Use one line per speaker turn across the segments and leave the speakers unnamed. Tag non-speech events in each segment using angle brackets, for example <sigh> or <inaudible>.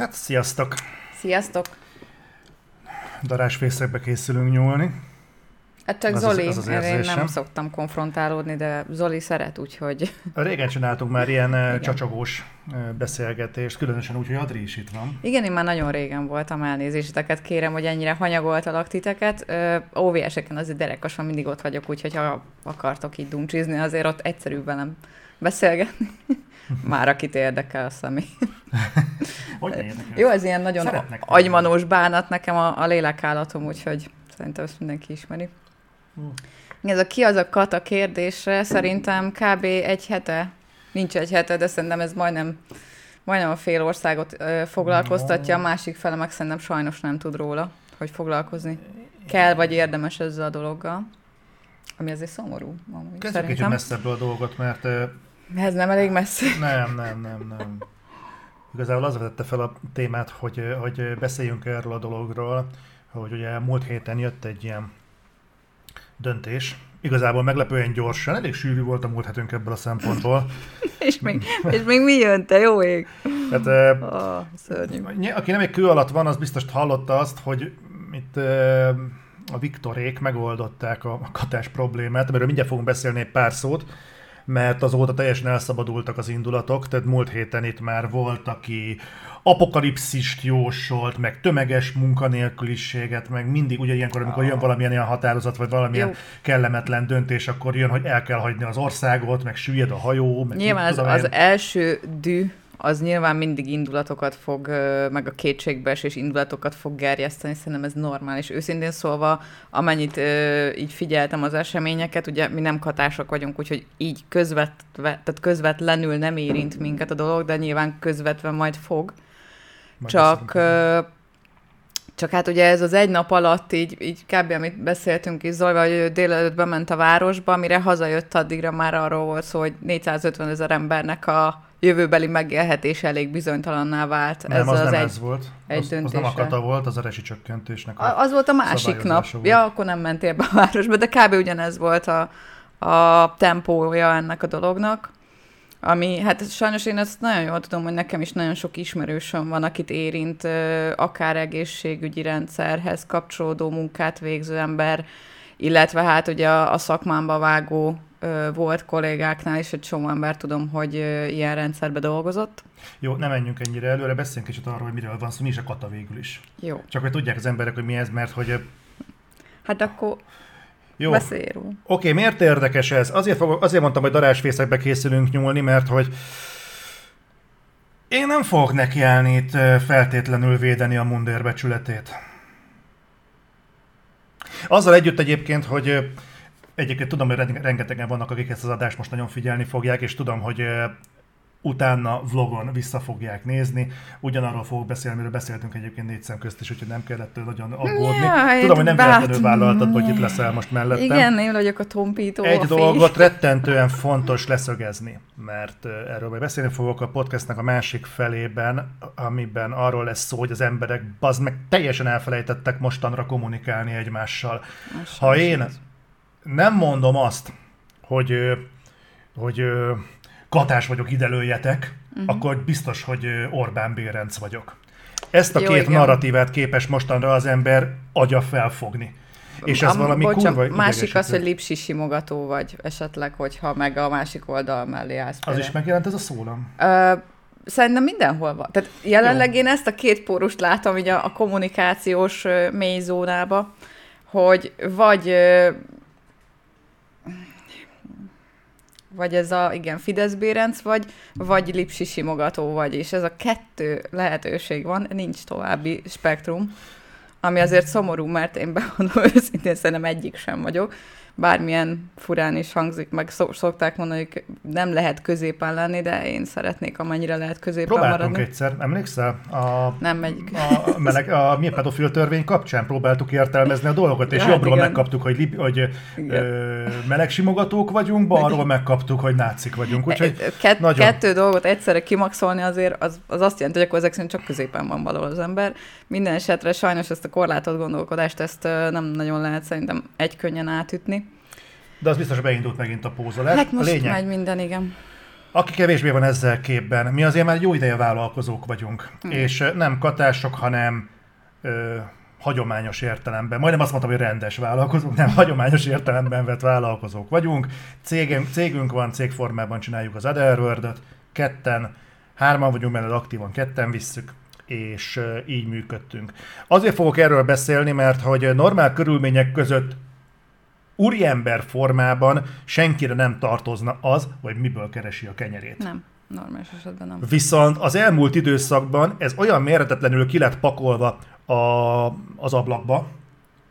Hát sziasztok!
Sziasztok!
Darásfészekbe készülünk nyúlni.
Hát csak az Zoli, az, az, az én nem szoktam konfrontálódni, de Zoli szeret, úgyhogy...
Régen csináltunk már ilyen Igen. csacsogós beszélgetést, különösen úgy, hogy Adri is itt van.
Igen, én már nagyon régen voltam, elnézéseteket kérem, hogy ennyire hanyagoltalak titeket. OVS-eken azért derekasan mindig ott vagyok, úgyhogy ha akartok így dumcsizni, azért ott egyszerűbb velem beszélgetni. Már akit érdekel a személy.
hogy
Jó, ez ilyen nagyon Szeretnek agymanós bánat nekem a, a lélekállatom, úgyhogy szerintem ezt mindenki ismeri. Ez a ki az a kata kérdésre szerintem kb. egy hete, nincs egy hete, de szerintem ez majdnem, majdnem a fél országot ö, foglalkoztatja, a másik fele meg szerintem sajnos nem tud róla, hogy foglalkozni kell, vagy érdemes ezzel a dologgal. Ami azért szomorú.
Kezdjük kicsit messzebbről a dolgot, mert...
Ez nem elég messze.
Nem, nem, nem, nem. Igazából az vetette fel a témát, hogy, hogy beszéljünk erről a dologról, hogy ugye múlt héten jött egy ilyen döntés. Igazából meglepően gyorsan, elég sűrű volt a múlt hetünk ebből a szempontból. <laughs>
és, még, és még mi jön, te jó ég?
Hát, oh, szörnyű. Aki nem egy kő alatt van, az biztos hallotta azt, hogy itt a Viktorék megoldották a katás problémát, amiről mindjárt fogunk beszélni egy pár szót mert azóta teljesen elszabadultak az indulatok, tehát múlt héten itt már volt, aki apokalipszist jósolt, meg tömeges munkanélküliséget, meg mindig ugye ilyenkor, amikor jön valamilyen ilyen határozat, vagy valamilyen Jó. kellemetlen döntés, akkor jön, hogy el kell hagyni az országot, meg süllyed a hajó. Meg
Nyilván az, az első dű az nyilván mindig indulatokat fog, meg a kétségbeesés indulatokat fog gerjeszteni, szerintem ez normális. Őszintén szólva, amennyit így figyeltem az eseményeket, ugye mi nem katások vagyunk, úgyhogy így közvetve, tehát közvetlenül nem érint minket a dolog, de nyilván közvetve majd fog. Majd csak, csak hát ugye ez az egy nap alatt így, így kb. amit beszéltünk is Zolva, hogy délelőtt bement a városba, mire hazajött addigra már arról volt szó, hogy 450 ezer embernek a jövőbeli megélhetés elég bizonytalanná vált.
Nem, ez az, az nem egy, ez volt. Egy az, az nem a kata volt, az a resi csökkentésnek
a Az volt a másik nap. Volt. Ja, akkor nem mentél be a városba, de kb. ugyanez volt a, a tempója ennek a dolognak. Ami, hát sajnos én ezt nagyon jól tudom, hogy nekem is nagyon sok ismerősöm van, akit érint akár egészségügyi rendszerhez kapcsolódó munkát végző ember, illetve hát ugye a, a szakmámba vágó volt kollégáknál is egy csomó ember tudom, hogy ilyen rendszerbe dolgozott.
Jó, nem menjünk ennyire előre, beszéljünk kicsit arról, hogy miről van szó, mi is a kata végül is.
Jó.
Csak hogy tudják az emberek, hogy mi ez, mert hogy...
Hát akkor jó. Beszélj Oké,
okay, miért érdekes ez? Azért, fog, azért mondtam, hogy darásfészekbe készülünk nyúlni, mert hogy én nem fogok nekiállni itt feltétlenül védeni a mundér becsületét. Azzal együtt egyébként, hogy Egyébként tudom, hogy rengetegen vannak, akik ezt az adást most nagyon figyelni fogják, és tudom, hogy utána vlogon vissza fogják nézni. Ugyanarról fogok beszélni, amiről beszéltünk egyébként négy szem közt is, úgyhogy nem kellett nagyon aggódni. Ja, Tudom, hogy nem véletlenül vállaltad, hogy itt leszel most mellettem.
Igen, én vagyok a tompító.
Egy a dolgot rettentően fontos leszögezni, mert erről majd beszélni fogok a podcastnak a másik felében, amiben arról lesz szó, hogy az emberek bazd meg teljesen elfelejtettek mostanra kommunikálni egymással. Most ha én nem mondom azt, hogy, hogy katás vagyok, ide lőjetek, uh-huh. akkor biztos, hogy Orbán Bérenc vagyok. Ezt a Jó, két igen. narratívát képes mostanra az ember agya felfogni. És ez a, valami bocsán, kurva
Másik az, hogy lipsi simogató vagy esetleg, hogyha meg a másik oldal mellé állsz.
Az is megjelent ez a szólam?
Ö, szerintem mindenhol van. Tehát jelenleg Jó. én ezt a két pórust látom így a, a kommunikációs mélyzónába, hogy vagy vagy ez a, igen, Fidesz Bérenc vagy, vagy Lipsi simogató vagy, és ez a kettő lehetőség van, nincs további spektrum, ami azért szomorú, mert én bevallom <laughs> őszintén szerintem egyik sem vagyok bármilyen furán is hangzik, meg szokták mondani, hogy nem lehet középen lenni, de én szeretnék, amennyire lehet középen
Próbáltunk
maradni.
egyszer, emlékszel? A,
nem megyik.
A, meleg, a, a mi pedofil törvény kapcsán próbáltuk értelmezni a dolgokat, és ja, jobbról igen. megkaptuk, hogy, lib, hogy ö, melegsimogatók vagyunk, balról megkaptuk, hogy nácik vagyunk. Úgyhogy
e, Kett, nagyon... Kettő dolgot egyszerre kimaxolni azért, az, az azt jelenti, hogy akkor ezek szerint csak középen van való az ember. Minden esetre sajnos ezt a korlátot gondolkodást, ezt nem nagyon lehet szerintem egykönnyen átütni.
De az biztos, hogy beindult megint a pózolás.
Hát most a lényeg, megy minden, igen.
Aki kevésbé van ezzel képben, mi azért már jó ideje vállalkozók vagyunk, hmm. és nem katások, hanem ö, hagyományos értelemben, majdnem azt mondtam, hogy rendes vállalkozók, nem hagyományos értelemben vett vállalkozók vagyunk. Cégünk, cégünk van, cégformában csináljuk az otherworld ketten, hárman vagyunk benne, aktívan ketten visszük, és így működtünk. Azért fogok erről beszélni, mert hogy normál körülmények között úriember formában senkire nem tartozna az, hogy miből keresi a kenyerét.
Nem. Normális esetben nem.
Viszont az elmúlt időszakban ez olyan méretetlenül ki lett pakolva a, az ablakba,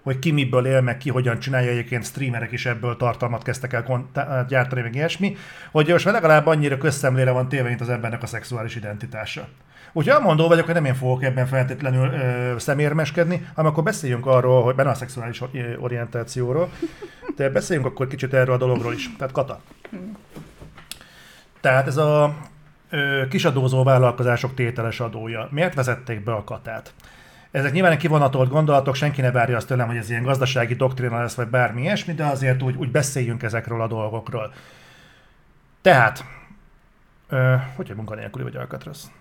hogy ki miből él, meg ki hogyan csinálja, egyébként streamerek is ebből tartalmat kezdtek el kont- gyártani, meg ilyesmi, hogy most legalább annyira közszemlére van téve, mint az embernek a szexuális identitása. Úgyhogy elmondó vagyok, hogy nem én fogok ebben feltétlenül ö, szemérmeskedni, hanem akkor beszéljünk arról, hogy benne a szexuális orientációról, de beszéljünk akkor kicsit erről a dologról is. Tehát Kata. Tehát ez a ö, kisadózó vállalkozások tételes adója. Miért vezették be a katát? Ezek nyilván kivonatolt gondolatok, senki ne várja azt tőlem, hogy ez ilyen gazdasági doktrína lesz, vagy bármi ilyesmi, de azért úgy, úgy beszéljünk ezekről a dolgokról. Tehát, ö, hogy munkanélküli vagy Alcatraz?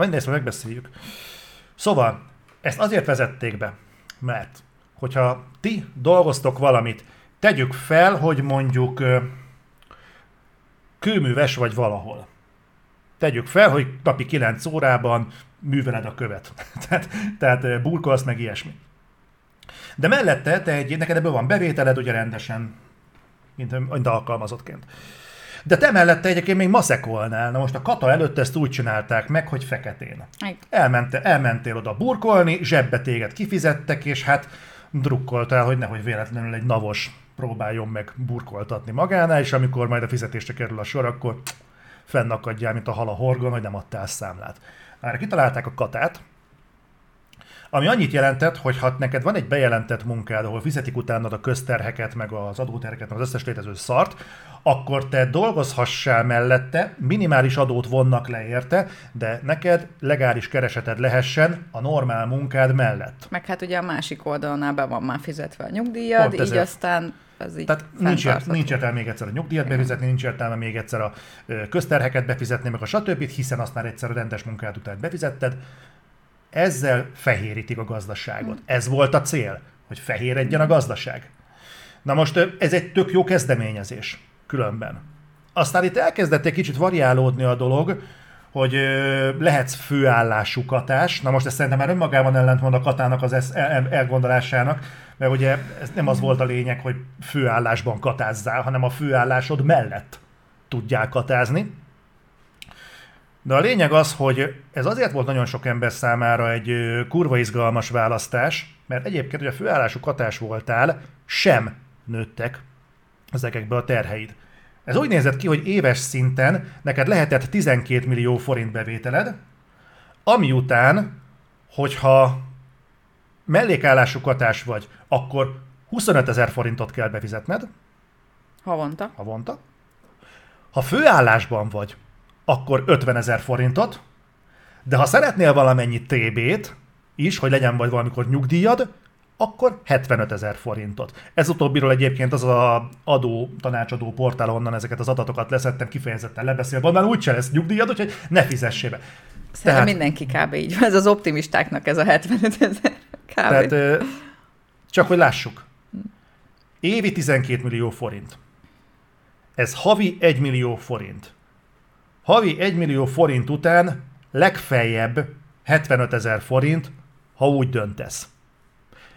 Majd ezt megbeszéljük. Szóval, ezt azért vezették be, mert hogyha ti dolgoztok valamit, tegyük fel, hogy mondjuk kőműves vagy valahol. Tegyük fel, hogy napi 9 órában műveled a követ. <laughs> tehát, tehát burkolsz meg ilyesmi. De mellette te egy, neked ebből van bevételed ugye rendesen, mint, mint alkalmazottként. De te mellette egyébként még maszekolnál. Na most a kata előtt ezt úgy csinálták meg, hogy feketén. Elmente, elmentél oda burkolni, zsebbe téged kifizettek, és hát drukkoltál, hogy nehogy véletlenül egy navos próbáljon meg burkoltatni magánál, és amikor majd a fizetésre kerül a sor, akkor fennakadjál, mint a hal a horgon, hogy nem adtál számlát. Már kitalálták a katát, ami annyit jelentett, hogy ha neked van egy bejelentett munkád, ahol fizetik utánad a közterheket, meg az adóterheket, meg az összes létező szart, akkor te dolgozhassál mellette, minimális adót vonnak le érte, de neked legális kereseted lehessen a normál munkád mellett.
Meg hát ugye a másik oldalnál be van már fizetve a nyugdíjad, így aztán ez így
Tehát nincs, ért, nincs értelme még egyszer a nyugdíjat Igen. befizetni, nincs értelme még egyszer a közterheket befizetni, meg a stb., hiszen azt már egyszer a rendes munkád után befizetted. Ezzel fehérítik a gazdaságot. Mm. Ez volt a cél, hogy fehéredjen a gazdaság. Na most ez egy tök jó kezdeményezés különben. Aztán itt elkezdett egy kicsit variálódni a dolog, hogy lehetsz főállású katás. Na most ez szerintem már önmagában ellentmond a katának az elgondolásának, mert ugye ez nem az volt a lényeg, hogy főállásban katázzál, hanem a főállásod mellett tudjál katázni. De a lényeg az, hogy ez azért volt nagyon sok ember számára egy kurva izgalmas választás, mert egyébként, hogy a főállású katás voltál, sem nőttek ezekbe a terheid. Ez úgy nézett ki, hogy éves szinten neked lehetett 12 millió forint bevételed, ami után, hogyha mellékállású katás vagy, akkor 25 ezer forintot kell befizetned.
Havonta.
Havonta. Ha főállásban vagy, akkor 50 ezer forintot, de ha szeretnél valamennyi TB-t is, hogy legyen vagy valamikor nyugdíjad, akkor 75 ezer forintot. Ez utóbbiról egyébként az a adó, tanácsadó portál, onnan ezeket az adatokat leszettem, kifejezetten lebeszél, van, már úgyse lesz nyugdíjad, úgyhogy ne fizessél be.
Szerintem Tehát, mindenki kb. így van, ez az optimistáknak ez a 75 ezer kb.
Tehát csak hogy lássuk. Évi 12 millió forint. Ez havi 1 millió forint. Havi 1 millió forint után legfeljebb 75 ezer forint, ha úgy döntesz.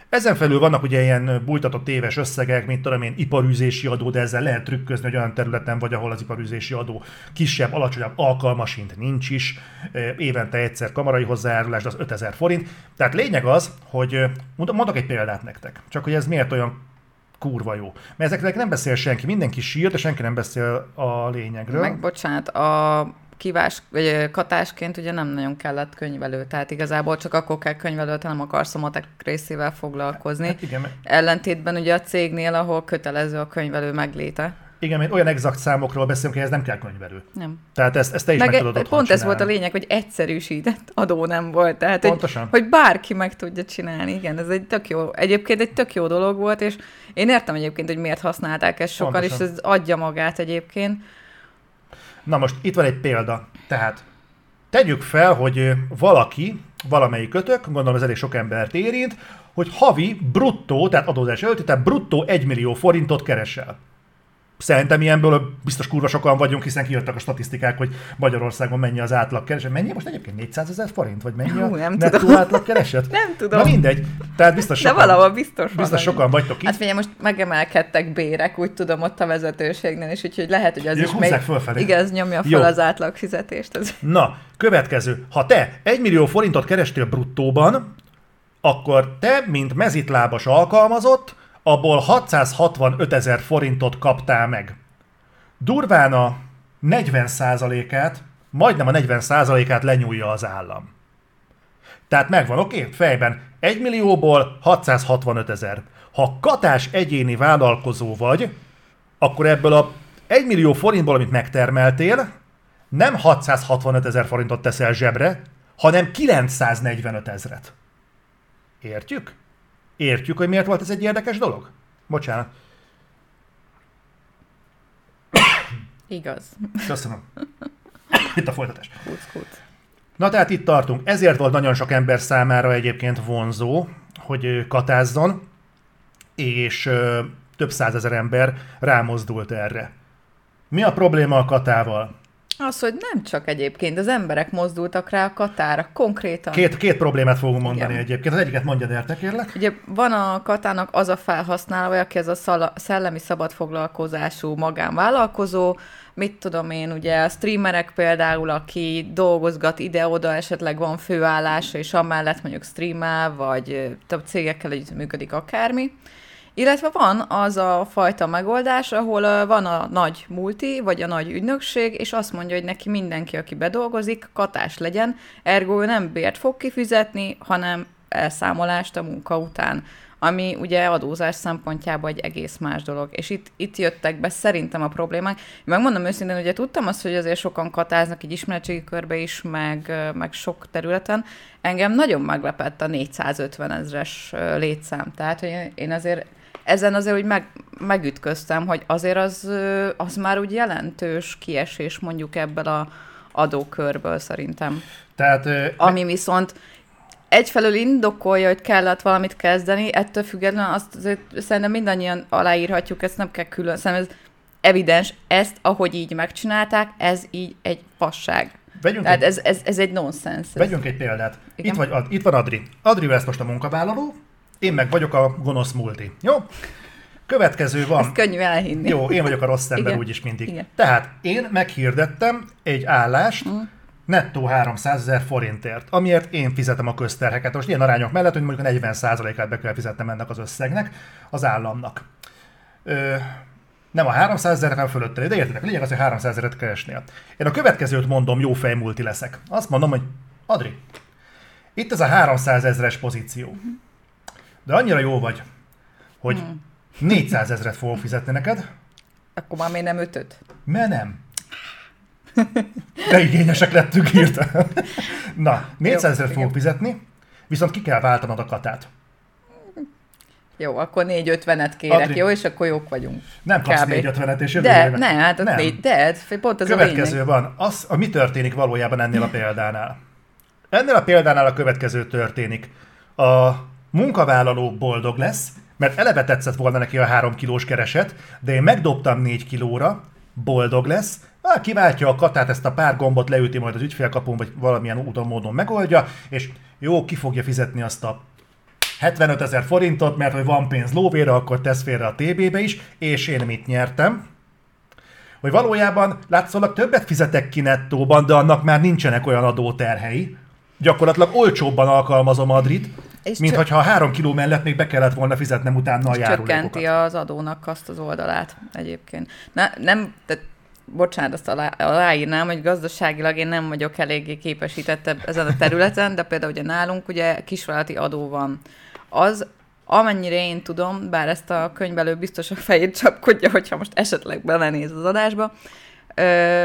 Ezen felül vannak ugye ilyen bújtatott éves összegek, mint tudom én, iparűzési adó, de ezzel lehet trükközni, hogy olyan területen vagy, ahol az iparűzési adó kisebb, alacsonyabb, alkalmasint nincs is. Évente egyszer kamarai hozzájárulás, az 5000 forint. Tehát lényeg az, hogy mondok egy példát nektek, csak hogy ez miért olyan kurva jó. Mert ezeknek nem beszél senki, mindenki sír, de senki nem beszél a lényegről.
Meg bocsánat, a kívás, vagy katásként ugye nem nagyon kellett könyvelő, tehát igazából csak akkor kell könyvelőt, nem akarsz a matek részével foglalkozni. Hát igen, Ellentétben ugye a cégnél, ahol kötelező a könyvelő megléte.
Igen, mert olyan exakt számokról beszélünk, hogy ez nem kell könyvelő.
Nem.
Tehát ezt, ezt te is meg, meg tudod
Pont
csinálni.
ez volt a lényeg, hogy egyszerűsített adó nem volt. Tehát, Pontosan. Hogy, hogy bárki meg tudja csinálni. Igen, ez egy tök jó, egyébként egy tök jó dolog volt, és én értem egyébként, hogy miért használták ezt sokan, Pontosan. és ez adja magát egyébként
Na most itt van egy példa. Tehát tegyük fel, hogy valaki, valamelyik kötök, gondolom ez elég sok embert érint, hogy havi bruttó, tehát adózás előtt, tehát bruttó 1 millió forintot keresel. Szerintem ilyenből biztos kurva sokan vagyunk, hiszen kijöttek a statisztikák, hogy Magyarországon mennyi az átlagkereset. Mennyi most egyébként 400 ezer forint, vagy mennyi
Hú, nem
a nettó
tudom.
átlagkereset? <laughs>
Nem tudom.
Na mindegy. Tehát biztos
De
sokan,
valahol biztos
biztos sokan vagytok itt.
Hát figyelj, most megemelkedtek bérek, úgy tudom, ott a vezetőségnél is, úgyhogy lehet, hogy az
Ők
is még...
fölfelé.
Igen, ez nyomja fel az átlagfizetést. Ez...
Na, következő. Ha te 1 millió forintot kerestél bruttóban, akkor te, mint mezitlábas alkalmazott, abból 665 ezer forintot kaptál meg. Durván a 40%-át, majdnem a 40%-át lenyúlja az állam. Tehát megvan, oké? Okay? Fejben 1 millióból 665 ezer. Ha katás egyéni vállalkozó vagy, akkor ebből a 1 millió forintból, amit megtermeltél, nem 665 ezer forintot teszel zsebre, hanem 945 ezret. Értjük? Értjük, hogy miért volt ez egy érdekes dolog? Bocsánat.
Igaz.
Köszönöm. Itt a folytatás.
Kuc, kuc.
Na tehát itt tartunk. Ezért volt nagyon sok ember számára egyébként vonzó, hogy katázzon, és ö, több százezer ember rámozdult erre. Mi a probléma a katával?
Az, hogy nem csak egyébként, az emberek mozdultak rá a katára, konkrétan.
Két, két problémát fogunk mondani
Igen.
egyébként. Az egyiket mondjad el, te kérlek.
Ugye van a katának az a felhasználója, aki ez a szala- szellemi szabadfoglalkozású magánvállalkozó, mit tudom én, ugye a streamerek például, aki dolgozgat ide-oda, esetleg van főállása, és amellett mondjuk streamel, vagy több cégekkel együtt működik akármi. Illetve van az a fajta megoldás, ahol van a nagy multi, vagy a nagy ügynökség, és azt mondja, hogy neki mindenki, aki bedolgozik, katás legyen, ergo ő nem bért fog kifizetni, hanem elszámolást a munka után, ami ugye adózás szempontjából egy egész más dolog. És itt, itt jöttek be szerintem a problémák. Megmondom őszintén, ugye tudtam azt, hogy azért sokan katáznak egy ismeretségi körbe is, meg, meg sok területen. Engem nagyon meglepett a 450 ezres létszám. Tehát, hogy én azért ezen azért úgy meg, megütköztem, hogy azért az, az már úgy jelentős kiesés mondjuk ebből a adókörből szerintem.
Tehát
Ami viszont egyfelől indokolja, hogy kellett valamit kezdeni, ettől függetlenül azt azért szerintem mindannyian aláírhatjuk, ezt nem kell külön, szerintem ez evidens, ezt, ahogy így megcsinálták, ez így egy fasság.
vegyünk,
Tehát
egy,
ez, ez, ez egy nonsens.
Vegyünk egy példát.
Igen.
Itt, vagy, itt van Adri. Adri lesz most a munkavállaló, én meg vagyok a gonosz multi. Jó? Következő van.
Ezt könnyű elhinni.
Jó, én vagyok a rossz ember
Igen.
úgyis mindig.
Igen.
Tehát én meghirdettem egy állást,
Mm.
nettó 300 ezer forintért, amiért én fizetem a közterheket. Most ilyen arányok mellett, hogy mondjuk a 40%-át be kell fizetnem ennek az összegnek az államnak. Ö, nem a 300 ezer, hanem fölötte, de értitek, a lényeg az, hogy 300 ezeret keresnél. Én a következőt mondom, jó fejmulti leszek. Azt mondom, hogy Adri, itt ez a 300 ezeres pozíció. De annyira jó vagy, hogy
Hmm.
400 ezeret fogok fizetni neked,
Akkor már miért nem ötöt?
mert nem. De igényesek lettünk hirtelen. Na, 400 ezeret
igen.
fogok fizetni, viszont ki kell váltanod a katát.
Jó, akkor 450-et kérek,
Adri.
jó? És akkor jók vagyunk.
Nem kapsz
Kb.
450-et, és jövő
De, ne, hát
Nem.
négy, de, pont ez a
Következő
lényeg.
van. Az, a mi történik valójában ennél a példánál? Ennél a példánál a következő történik. A munkavállaló boldog lesz, mert eleve tetszett volna neki a 3 kilós kereset, de én megdobtam 4 kilóra, boldog lesz, Á, kiváltja a katát, ezt a pár gombot leüti majd az ügyfélkapun, vagy valamilyen úton módon megoldja, és jó, ki fogja fizetni azt a 75 ezer forintot, mert hogy van pénz lóvére, akkor tesz félre a TB-be is, és én mit nyertem? Hogy valójában látszólag többet fizetek ki nettóban, de annak már nincsenek olyan adóterhei. Gyakorlatilag olcsóbban alkalmazom Adrit,
És
mint
csö-
hogyha a három kiló mellett még be kellett volna fizetnem utána a
és csökkenti
járulékokat.
az adónak azt az oldalát egyébként. Na, nem, tehát bocsánat, azt alá, aláírnám, hogy gazdaságilag én nem vagyok eléggé képesítettebb ezen a területen, de például ugye nálunk ugye kisvállalati adó van. Az, amennyire én tudom, bár ezt a könyvelő biztos a fejét csapkodja, hogyha most esetleg belenéz az adásba,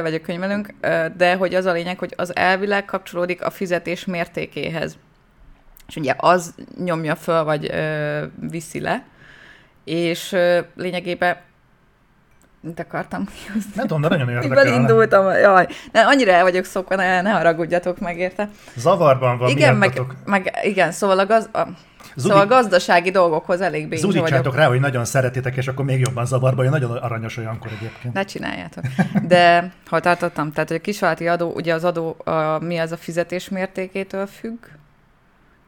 vagy a könyvelőnk, ö, de hogy az a lényeg, hogy az elvileg kapcsolódik a fizetés mértékéhez. És ugye az nyomja föl, vagy ö, viszi le, és ö, lényegében Mit akartam kihozni?
Nem tudom, de nagyon érdekel.
Belindultam, jaj. Ne, annyira el vagyok szokva, ne, ne haragudjatok meg érte.
Zavarban van,
Igen, meg, meg, igen, szóval a, gaz, a,
Zudi-
szóval a gazdasági dolgokhoz elég bénzső vagyok.
Rá, hogy nagyon szeretitek, és akkor még jobban zavarba, jön, nagyon aranyos olyankor egyébként.
Ne csináljátok. De hol tartottam? Tehát, hogy a kisvállalati adó, ugye az adó, a, mi az a fizetés mértékétől függ,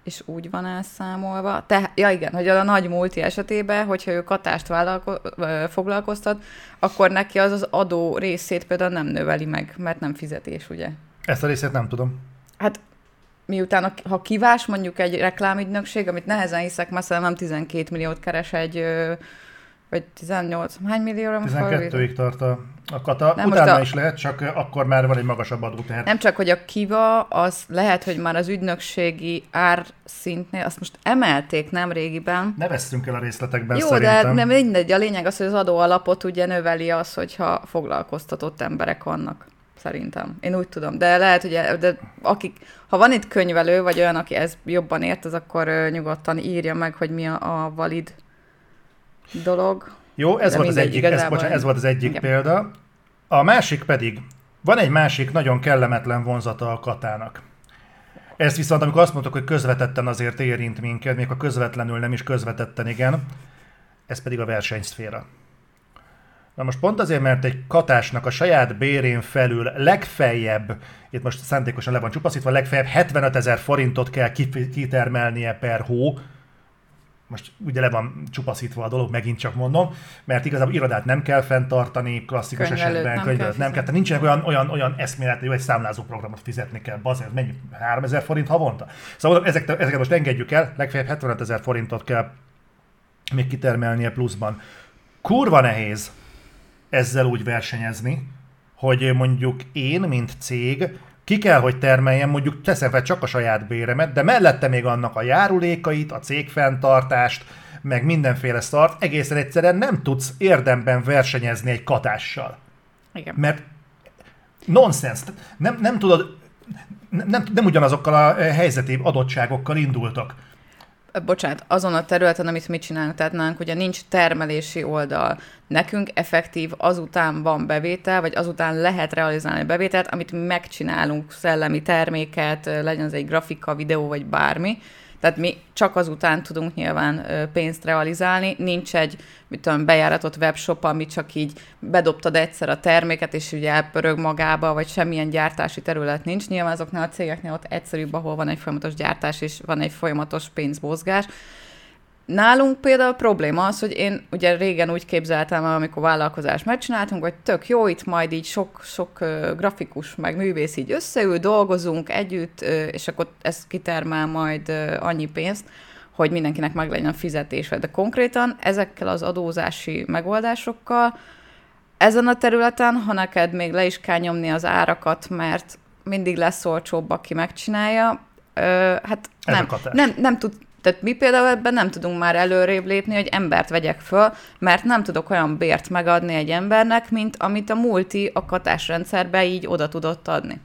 és úgy van elszámolva. Te, ja igen, hogy a nagy multi esetében, hogyha ő katást vállalko- foglalkoztat, akkor neki az az adó részét például nem növeli meg, mert nem fizetés, ugye?
Ezt a részét nem tudom.
Hát miután, a- ha kivás mondjuk egy reklámügynökség, amit nehezen hiszek, szerintem nem 12 milliót keres egy, vagy 18, hány millióra most fölvétel?
12-ig tart a, a kata.
Nem,
Utána
a-
is lehet, csak akkor már van egy magasabb adó, tehát
Nem csak, hogy a kiva, az lehet, hogy már az ügynökségi árszintnél, azt most emelték nem régiben.
ne vesszünk el a részletekben
Jó,
szerintem.
de nem mindegy. A lényeg az, hogy az adóalapot ugye növeli az, hogyha foglalkoztatott emberek vannak. Szerintem. Én úgy tudom. De lehet, hogy de akik, ha van itt könyvelő, vagy olyan, aki ez jobban ért, az akkor nyugodtan írja meg, hogy mi a, a valid dolog.
Jó, ez volt, az egyik, ez, bocsánat, ez volt az egyik
igen.
példa. A másik pedig, van egy másik nagyon kellemetlen vonzata a katának. Ez viszont, amikor azt mondtuk, hogy közvetetten azért érint minket, még a közvetlenül nem is közvetetten igen, ez pedig a versenyszféra. Na most pont azért, mert egy katásnak a saját bérén felül legfeljebb, itt most szándékosan le van csupaszítva, legfeljebb 75 ezer forintot kell kitermelnie per hó, most ugye le van csupaszítva a dolog, megint csak mondom, mert igazából irodát nem kell fenntartani, klasszikus
Könyvelőt
esetben
nem
könyvelőt
kell
nem kell, tehát nincsenek olyan, olyan, olyan eszmélet, hogy egy számlázó programot fizetni kell, bazen, ez mennyi, 3000 forint havonta? Szóval ezeket, ezeket most engedjük el, legfeljebb 75 ezer forintot kell még kitermelnie pluszban. Kurva nehéz ezzel úgy versenyezni, hogy mondjuk én, mint cég, ki kell, hogy termeljem, mondjuk teszem fel csak a saját béremet, de mellette még annak a járulékait, a cégfenntartást, meg mindenféle szart, egészen egyszerűen nem tudsz érdemben versenyezni egy katással.
Igen.
Mert nonsens, nem, nem tudod, nem, nem, nem ugyanazokkal a eh, helyzeti adottságokkal indultak.
Bocsánat, azon a területen, amit mi csinálunk, tehát nálunk ugye nincs termelési oldal. Nekünk effektív azután van bevétel, vagy azután lehet realizálni bevételt, amit mi megcsinálunk, szellemi terméket, legyen az egy grafika, videó, vagy bármi. Tehát mi csak azután tudunk nyilván pénzt realizálni. Nincs egy, mit tudom, bejáratott webshop, ami csak így bedobtad egyszer a terméket, és ugye elpörög magába, vagy semmilyen gyártási terület nincs. Nyilván azoknál a cégeknél ott egyszerűbb, ahol van egy folyamatos gyártás, és van egy folyamatos pénzmozgás. Nálunk például a probléma az, hogy én ugye régen úgy képzeltem el, amikor vállalkozást megcsináltunk, hogy tök jó, itt majd így sok, sok ö, grafikus, meg művész így összeül, dolgozunk együtt, és akkor ez kitermel majd annyi pénzt, hogy mindenkinek meg legyen a fizetése. De konkrétan ezekkel az adózási megoldásokkal ezen a területen, ha neked még le is kell nyomni az árakat, mert mindig lesz olcsóbb, aki megcsinálja, hát nem, nem, nem tud, tehát mi például ebben nem tudunk már előrébb lépni, hogy embert vegyek föl, mert nem tudok olyan bért megadni egy embernek, mint amit a multi a katásrendszerbe így oda tudott adni.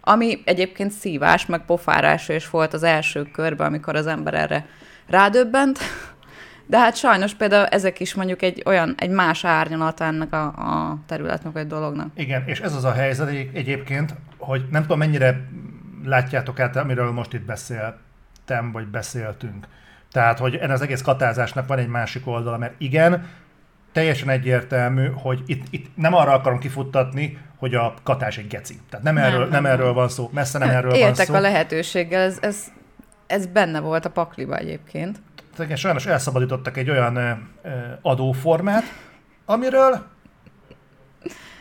Ami egyébként szívás, meg pofárás is volt az első körben, amikor az ember erre rádöbbent. De hát sajnos például ezek is mondjuk egy olyan, egy más árnyalat ennek a, a területnek, vagy dolognak.
Igen, és ez az a helyzet egy- egyébként, hogy nem tudom mennyire látjátok át, amiről most itt beszéltem, vagy beszéltünk. Tehát, hogy ennek az egész katázásnak van egy másik oldala, mert igen, teljesen egyértelmű, hogy itt, itt nem arra akarom kifuttatni, hogy a katás egy geci. Tehát nem,
Nem,
erről,
nem,
nem, erről van szó, messze nem erről van
Éltek
szó.
a lehetőséggel, ez, ez, ez benne volt a pakliba egyébként.
Tehát sajnos elszabadítottak egy olyan adóformát, amiről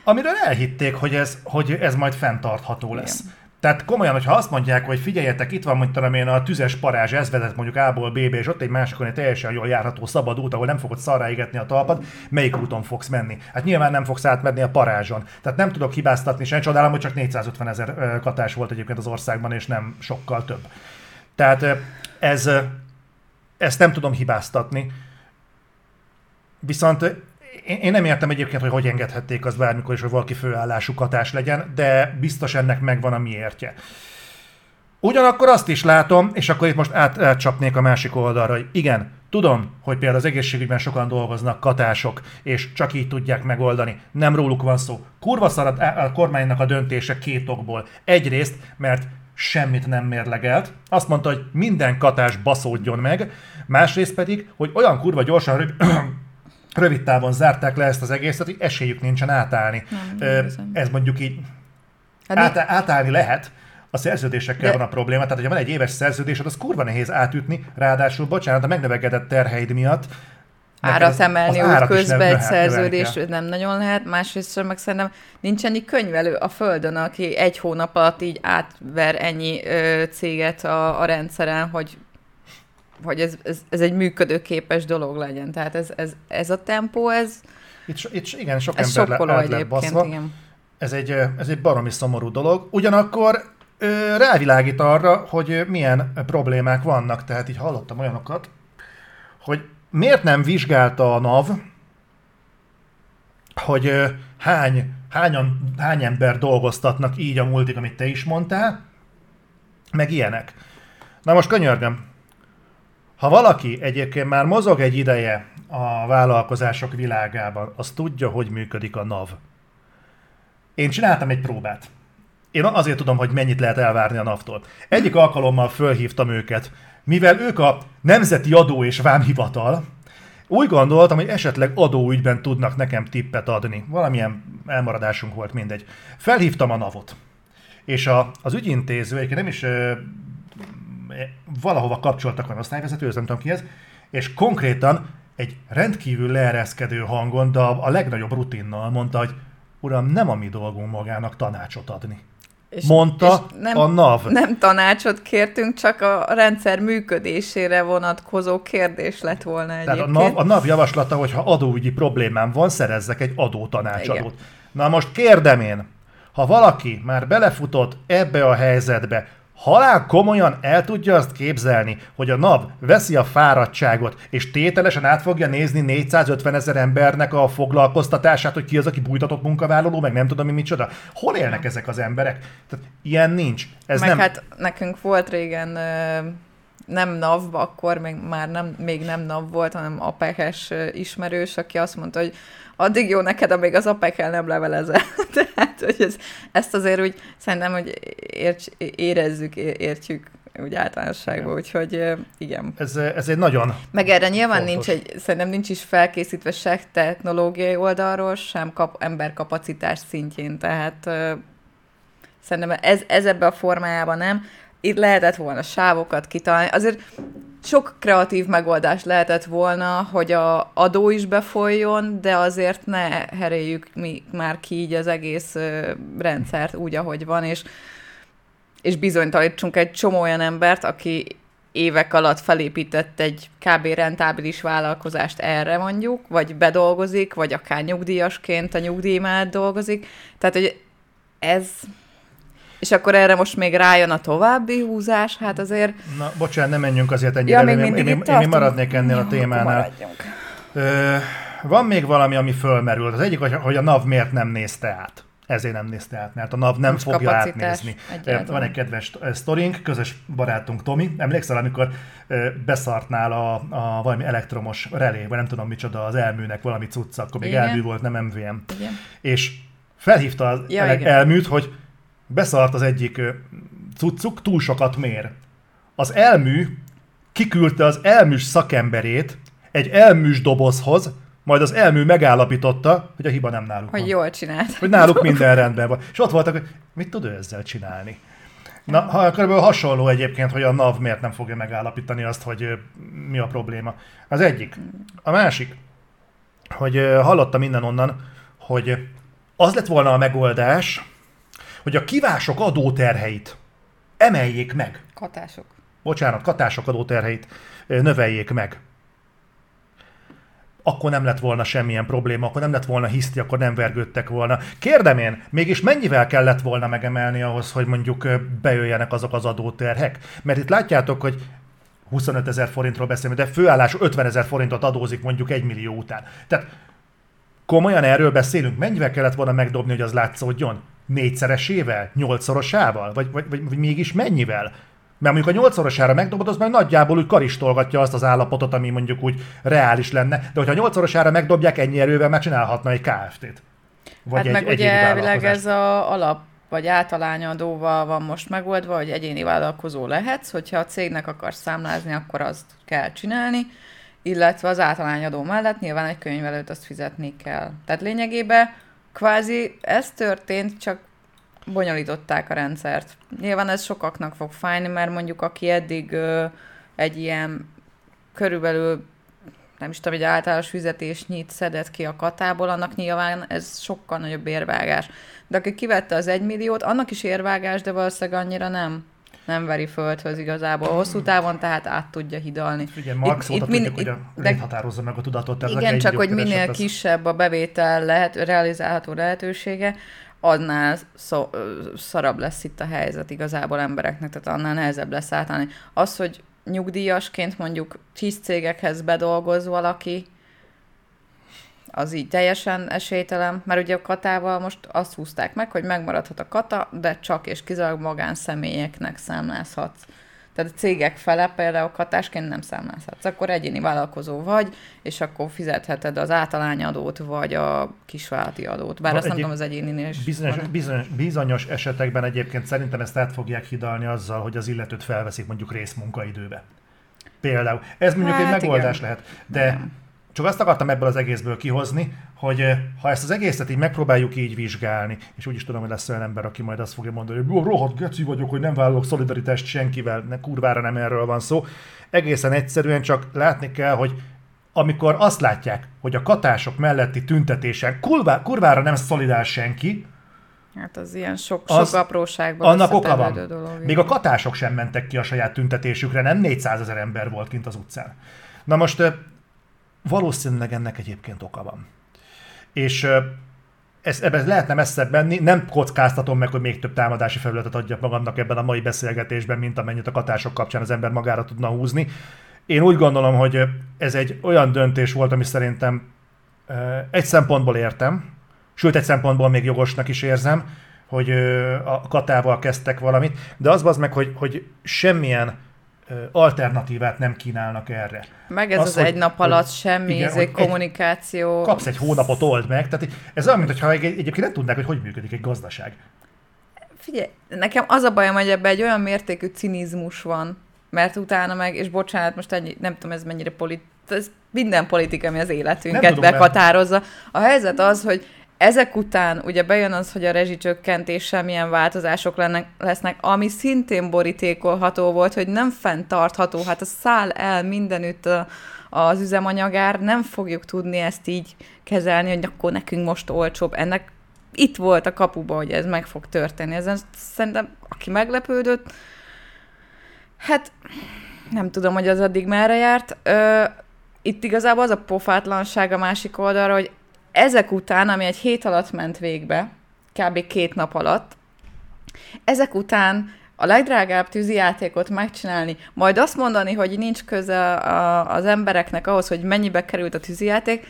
amiről elhitték, hogy ez, hogy ez majd fenntartható lesz.
Igen.
Tehát komolyan, hogyha azt mondják, hogy figyeljetek, itt van mondjuk tudom én a tüzes parázs, ez vezet mondjuk A-ból B-be, és ott egy másikon egy teljesen jól járható szabad út, ahol nem fogod szarrá a talpad, melyik úton fogsz menni? Hát nyilván nem fogsz átmenni a parázson. Tehát nem tudok hibáztatni, sem csodálom, hogy csak 450 ezer katás volt egyébként az országban, és nem sokkal több. Tehát ez, ezt nem tudom hibáztatni. Viszont én, nem értem egyébként, hogy hogy engedhették az bármikor is, hogy valaki főállású katás legyen, de biztos ennek megvan a miértje. Ugyanakkor azt is látom, és akkor itt most át, átcsapnék a másik oldalra, hogy igen, Tudom, hogy például az egészségügyben sokan dolgoznak katások, és csak így tudják megoldani. Nem róluk van szó. Kurva szarad a kormánynak a döntése két okból. Egyrészt, mert semmit nem mérlegelt. Azt mondta, hogy minden katás baszódjon meg. Másrészt pedig, hogy olyan kurva gyorsan rövid, rövid távon zárták le ezt az egészet, hogy esélyük nincsen átállni.
Nem,
Ö, ez mondjuk így
Hát
át, átállni lehet, a szerződésekkel
De-
van a probléma, tehát hogyha van egy éves szerződésed, az kurva nehéz átütni, ráadásul, bocsánat, a megnövekedett terheid miatt
árat emelni úgy közben egy
növelni
szerződés
kell.
nem nagyon lehet, másrészt meg szerintem nincs ennyi könyvelő a földön, aki egy hónap alatt így átver ennyi ö, céget a, a rendszeren, hogy hogy ez, ez, ez egy működőképes dolog legyen. Tehát ez, ez, ez a tempó, ez,
Itt, itt igen, sok
ez
ember le, lett
egyébként,
baszva.
igen.
Ez egy, ez egy baromi szomorú dolog. Ugyanakkor ö, rávilágít arra, hogy milyen problémák vannak. Tehát így hallottam olyanokat, hogy miért nem vizsgálta a NAV, hogy ö, hány, hányan, hány ember dolgoztatnak így a multik, amit te is mondtál, meg ilyenek. Na most könyörgöm, ha valaki egyébként már mozog egy ideje a vállalkozások világában, az tudja, hogy működik a NAV. Én csináltam egy próbát. Én azért tudom, hogy mennyit lehet elvárni a NAV-tól. Egyik alkalommal fölhívtam őket, mivel ők a Nemzeti Adó és Vámhivatal, úgy gondoltam, hogy esetleg adóügyben tudnak nekem tippet adni. Valamilyen elmaradásunk volt, mindegy. Felhívtam a NAV-ot. És a, az ügyintéző, egyébként nem is valahova kapcsoltak a osztályvezető, ez nem tudom ki ez, és konkrétan egy rendkívül leereszkedő hangon, de a, legnagyobb rutinnal mondta, hogy uram, nem a mi dolgunk magának tanácsot adni.
És,
Mondta
és nem,
a NAV.
Nem tanácsot kértünk, csak a rendszer működésére vonatkozó kérdés lett volna
Tehát
egyébként.
a NAV, a NAV javaslata, hogy ha adóügyi problémám van, szerezzek egy adótanácsadót.
Igen.
Na most kérdem én, ha valaki már belefutott ebbe a helyzetbe, halál komolyan el tudja azt képzelni, hogy a NAV veszi a fáradtságot, és tételesen át fogja nézni 450 ezer embernek a foglalkoztatását, hogy ki az, aki bújtatott munkavállaló, meg nem tudom mi micsoda. Hol élnek ezek az emberek? Tehát ilyen nincs. Ez
Meg
nem...
hát nekünk volt régen nem NAV, akkor még már nem, még nem NAV volt, hanem APEC-es ö, ismerős, aki azt mondta, hogy addig jó neked, amíg az APEC-el nem levelezel. <laughs> Tehát, hogy ez, ezt azért úgy szerintem, hogy érts, érezzük, értjük úgy általánosságban, úgyhogy igen.
Ez, ez egy nagyon
Meg erre nyilván
Fontos.
nincs egy, szerintem nincs is felkészítve se technológiai oldalról, sem kap, emberkapacitás szintjén, tehát szerintem ez, ez ebbe a formájában nem. Itt lehetett volna sávokat kitalálni. Azért sok kreatív megoldás lehetett volna, hogy a adó is befolyjon, de azért ne heréljük mi már ki így az egész rendszert úgy, ahogy van, és és bizonytalanítsunk egy csomó olyan embert, aki évek alatt felépített egy kb. rentábilis vállalkozást erre mondjuk, vagy bedolgozik, vagy akár nyugdíjasként a nyugdíj mellett dolgozik. Tehát, hogy ez... És akkor erre most még rájön a további húzás, hát azért...
Na, bocsánat, nem menjünk azért ennyire.
Ja, még
én, én, én, én maradnék ennél
Jó,
a témánál. Ö, van még valami, ami fölmerült. Az egyik, hogy, a NAV miért nem nézte át. Ezért nem nézte át, mert a NAV nem
Nincs
fogja átnézni.
egyáltalán.
Van egy kedves sztorink, közös barátunk Tomi. Emlékszel, amikor beszartnál a, a valami elektromos relé, vagy nem tudom micsoda, az elműnek valami cucca, akkor még
Igen.
elmű volt, nem MVM.
Igen.
És felhívta az
Ja,
elműt, hogy beszart az egyik cuccuk, túl sokat mér. Az elmű kiküldte az elműs szakemberét egy elműs dobozhoz, majd az elmű megállapította, hogy a hiba nem náluk
Hogy
van.
jól csinált.
Hogy náluk minden rendben van. És ott voltak, hogy mit tud ő ezzel csinálni? Na, ha körülbelül hasonló egyébként, hogy a NAV miért nem fogja megállapítani azt, hogy mi a probléma. Az egyik. A másik, hogy ö, hallottam innen onnan, hogy az lett volna a megoldás, hogy a kivások adóterheit emeljék meg.
Katások.
Bocsánat, katások adóterheit növeljék meg. Akkor nem lett volna semmilyen probléma, akkor nem lett volna hiszti, akkor nem vergődtek volna. Kérdem én, mégis mennyivel kellett volna megemelni ahhoz, hogy mondjuk bejöjjenek azok az adóterhek? Mert itt látjátok, hogy 25 ezer forintról beszélünk, de főállás 50 ezer forintot adózik mondjuk egy millió után. Tehát komolyan erről beszélünk, mennyivel kellett volna megdobni, hogy az látszódjon? Négyszeresével? Nyolcszorosával? Vagy, vagy, vagy, vagy mégis mennyivel? Mert mondjuk a nyolcszorosára megdobod, az meg nagyjából úgy karistolgatja azt az állapotot, ami mondjuk úgy reális lenne. De hogyha a nyolcszorosára megdobják, ennyi erővel már csinálhatna egy KFT-t.
Vagy hát egy, meg egy ugye elvileg ez a alap vagy általányadóval van most megoldva, hogy egyéni vállalkozó lehetsz, hogyha a cégnek akarsz számlázni, akkor azt kell csinálni, illetve az általányadó mellett nyilván egy könyvelőt azt fizetni kell. Tehát lényegében kvázi ez történt, csak bonyolították a rendszert. Nyilván ez sokaknak fog fájni, mert mondjuk aki eddig ö, egy ilyen körülbelül nem is tudom, egy általános fizetésnyit szedett ki a katából, annak nyilván ez sokkal nagyobb érvágás. De aki kivette az egymilliót, annak is érvágás, de valószínűleg annyira nem nem veri földhöz igazából hosszú távon, tehát át tudja hidalni.
Igen, Marx itt, itt, min, tudjuk, hogy a de, határozza meg a tudatot.
Igen, csak hogy minél az... kisebb a bevétel lehet, realizálható lehetősége, annál szó, szarabb lesz itt a helyzet igazából embereknek, tehát annál nehezebb lesz átállni. Az, hogy nyugdíjasként mondjuk tíz cégekhez bedolgoz valaki, az így teljesen esélytelen, mert ugye a katával most azt húzták meg, hogy megmaradhat a kata, de csak és kizárólag magánszemélyeknek számlázhatsz. Tehát a cégek fele például katásként nem számlázhatsz. Akkor egyéni vállalkozó vagy, és akkor fizetheted az általányadót, vagy a kisvállalati adót. Bár azt nem tudom az egyéninél is.
Bizonyos, bizonyos, bizonyos esetekben egyébként szerintem ezt át fogják hidalni azzal, hogy az illetőt felveszik mondjuk részmunkaidőbe. Például. Ez mondjuk hát, egy megoldás igen. lehet. De igen csak azt akartam ebből az egészből kihozni, hogy eh, ha ezt az egészet így megpróbáljuk így vizsgálni, és úgy is tudom, hogy lesz olyan ember, aki majd azt fogja mondani, hogy rohadt geci vagyok, hogy nem vállalok szolidaritást senkivel, ne, kurvára nem erről van szó. Egészen egyszerűen csak látni kell, hogy amikor azt látják, hogy a katások melletti tüntetésen kurvá, kurvára nem szolidál senki,
Hát az ilyen sok, az, sok apróságban
Annak oka van. Dolog, Még a katások sem mentek ki a saját tüntetésükre, nem 400 ezer ember volt kint az utcán. Na most eh, Valószínűleg ennek egyébként oka van. És ez, ebben lehetne messzebb menni, nem kockáztatom meg, hogy még több támadási felületet adjak magamnak ebben a mai beszélgetésben, mint amennyit a katások kapcsán az ember magára tudna húzni. Én úgy gondolom, hogy ez egy olyan döntés volt, ami szerintem egy szempontból értem, sőt egy szempontból még jogosnak is érzem, hogy a katával kezdtek valamit, de az az meg, hogy, hogy semmilyen alternatívát nem kínálnak erre.
Meg ez az, az hogy, egy nap alatt hogy, semmi igen, egy kommunikáció.
Kapsz egy hónapot, old meg. Tehát ez olyan, mintha egy, egyébként nem tudnák, hogy hogy működik egy gazdaság.
Figyelj, nekem az a bajom, hogy ebben egy olyan mértékű cinizmus van, mert utána meg, és bocsánat, most ennyi, nem tudom, ez mennyire polit, ez minden politika, ami az életünket meghatározza. A helyzet az, hogy ezek után ugye bejön az, hogy a rezsicsökkentéssel milyen változások lennek, lesznek, ami szintén borítékolható volt, hogy nem fenntartható, hát a száll el mindenütt a, az üzemanyagár, nem fogjuk tudni ezt így kezelni, hogy akkor nekünk most olcsóbb. Ennek itt volt a kapuba, hogy ez meg fog történni. Ezen szerintem, aki meglepődött, hát nem tudom, hogy az addig merre járt. Ö, itt igazából az a pofátlanság a másik oldalra, hogy ezek után, ami egy hét alatt ment végbe, kb. két nap alatt, ezek után a legdrágább tűzijátékot megcsinálni, majd azt mondani, hogy nincs köze a, az embereknek ahhoz, hogy mennyibe került a tűzijáték,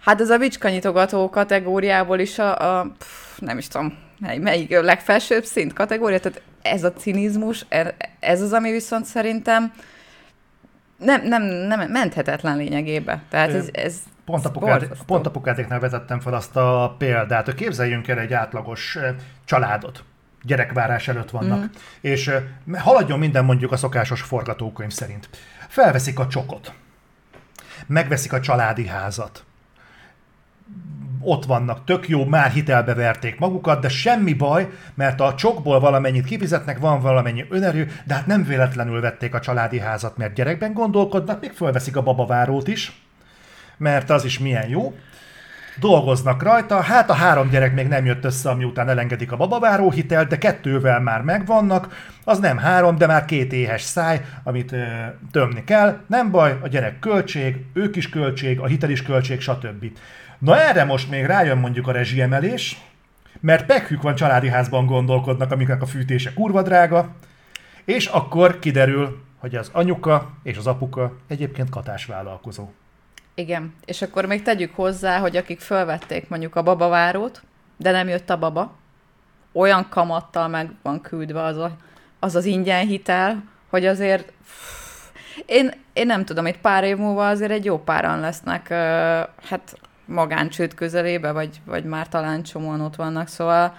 hát ez a vicskanyitogató kategóriából is a, a pff, nem is tudom, melyik legfelsőbb szint kategória, tehát ez a cinizmus, er, ez az, ami viszont szerintem nem, nem, nem menthetetlen lényegébe. Tehát ez, ez
Pont, pont apukádéknál vezettem fel azt a példát, hogy képzeljünk el egy átlagos családot. Gyerekvárás előtt vannak, mm. és haladjon minden mondjuk a szokásos forgatókönyv szerint. Felveszik a csokot, megveszik a családi házat, ott vannak, tök jó, már hitelbe verték magukat, de semmi baj, mert a csokból valamennyit kifizetnek, van valamennyi önerő, de hát nem véletlenül vették a családi házat, mert gyerekben gondolkodnak, még fölveszik a babavárót is, mert az is milyen jó. Dolgoznak rajta, hát a három gyerek még nem jött össze, ami után elengedik a babaváró hitelt, de kettővel már megvannak, az nem három, de már két éhes száj, amit ö, tömni kell. Nem baj, a gyerek költség, ők is költség, a hitel is költség, stb. Na erre most még rájön mondjuk a rezsiemelés, mert pekhük van családi házban gondolkodnak, amiknek a fűtése kurva drága, és akkor kiderül, hogy az anyuka és az apuka egyébként katásvállalkozó.
Igen, és akkor még tegyük hozzá, hogy akik felvették mondjuk a babavárót, de nem jött a baba, olyan kamattal meg van küldve az a, az az ingyen hitel, hogy azért én, én nem tudom, itt pár év múlva azért egy jó páran lesznek, hát magáncsőd közelébe, vagy, vagy már talán csomóan ott vannak, szóval...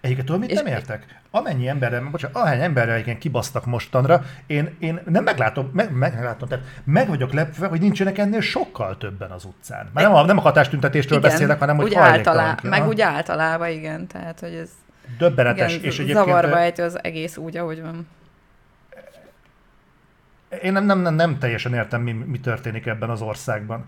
Egyébként tudom, mit nem értek? Amennyi emberre, bocsánat, ahány emberre igen kibasztak mostanra, én, én nem meglátom, meg, meglátom, tehát meg vagyok lepve, hogy nincsenek ennél sokkal többen az utcán. Már nem a, nem a hatástüntetésről igen, beszélek, hanem hogy
úgy általá, Meg úgy általában, igen, tehát hogy ez...
Döbbenetes.
Igen, és egyébként... Zavarba ejtő az egész úgy, ahogy van.
Én nem, nem, nem, nem teljesen értem, mi, mi történik ebben az országban.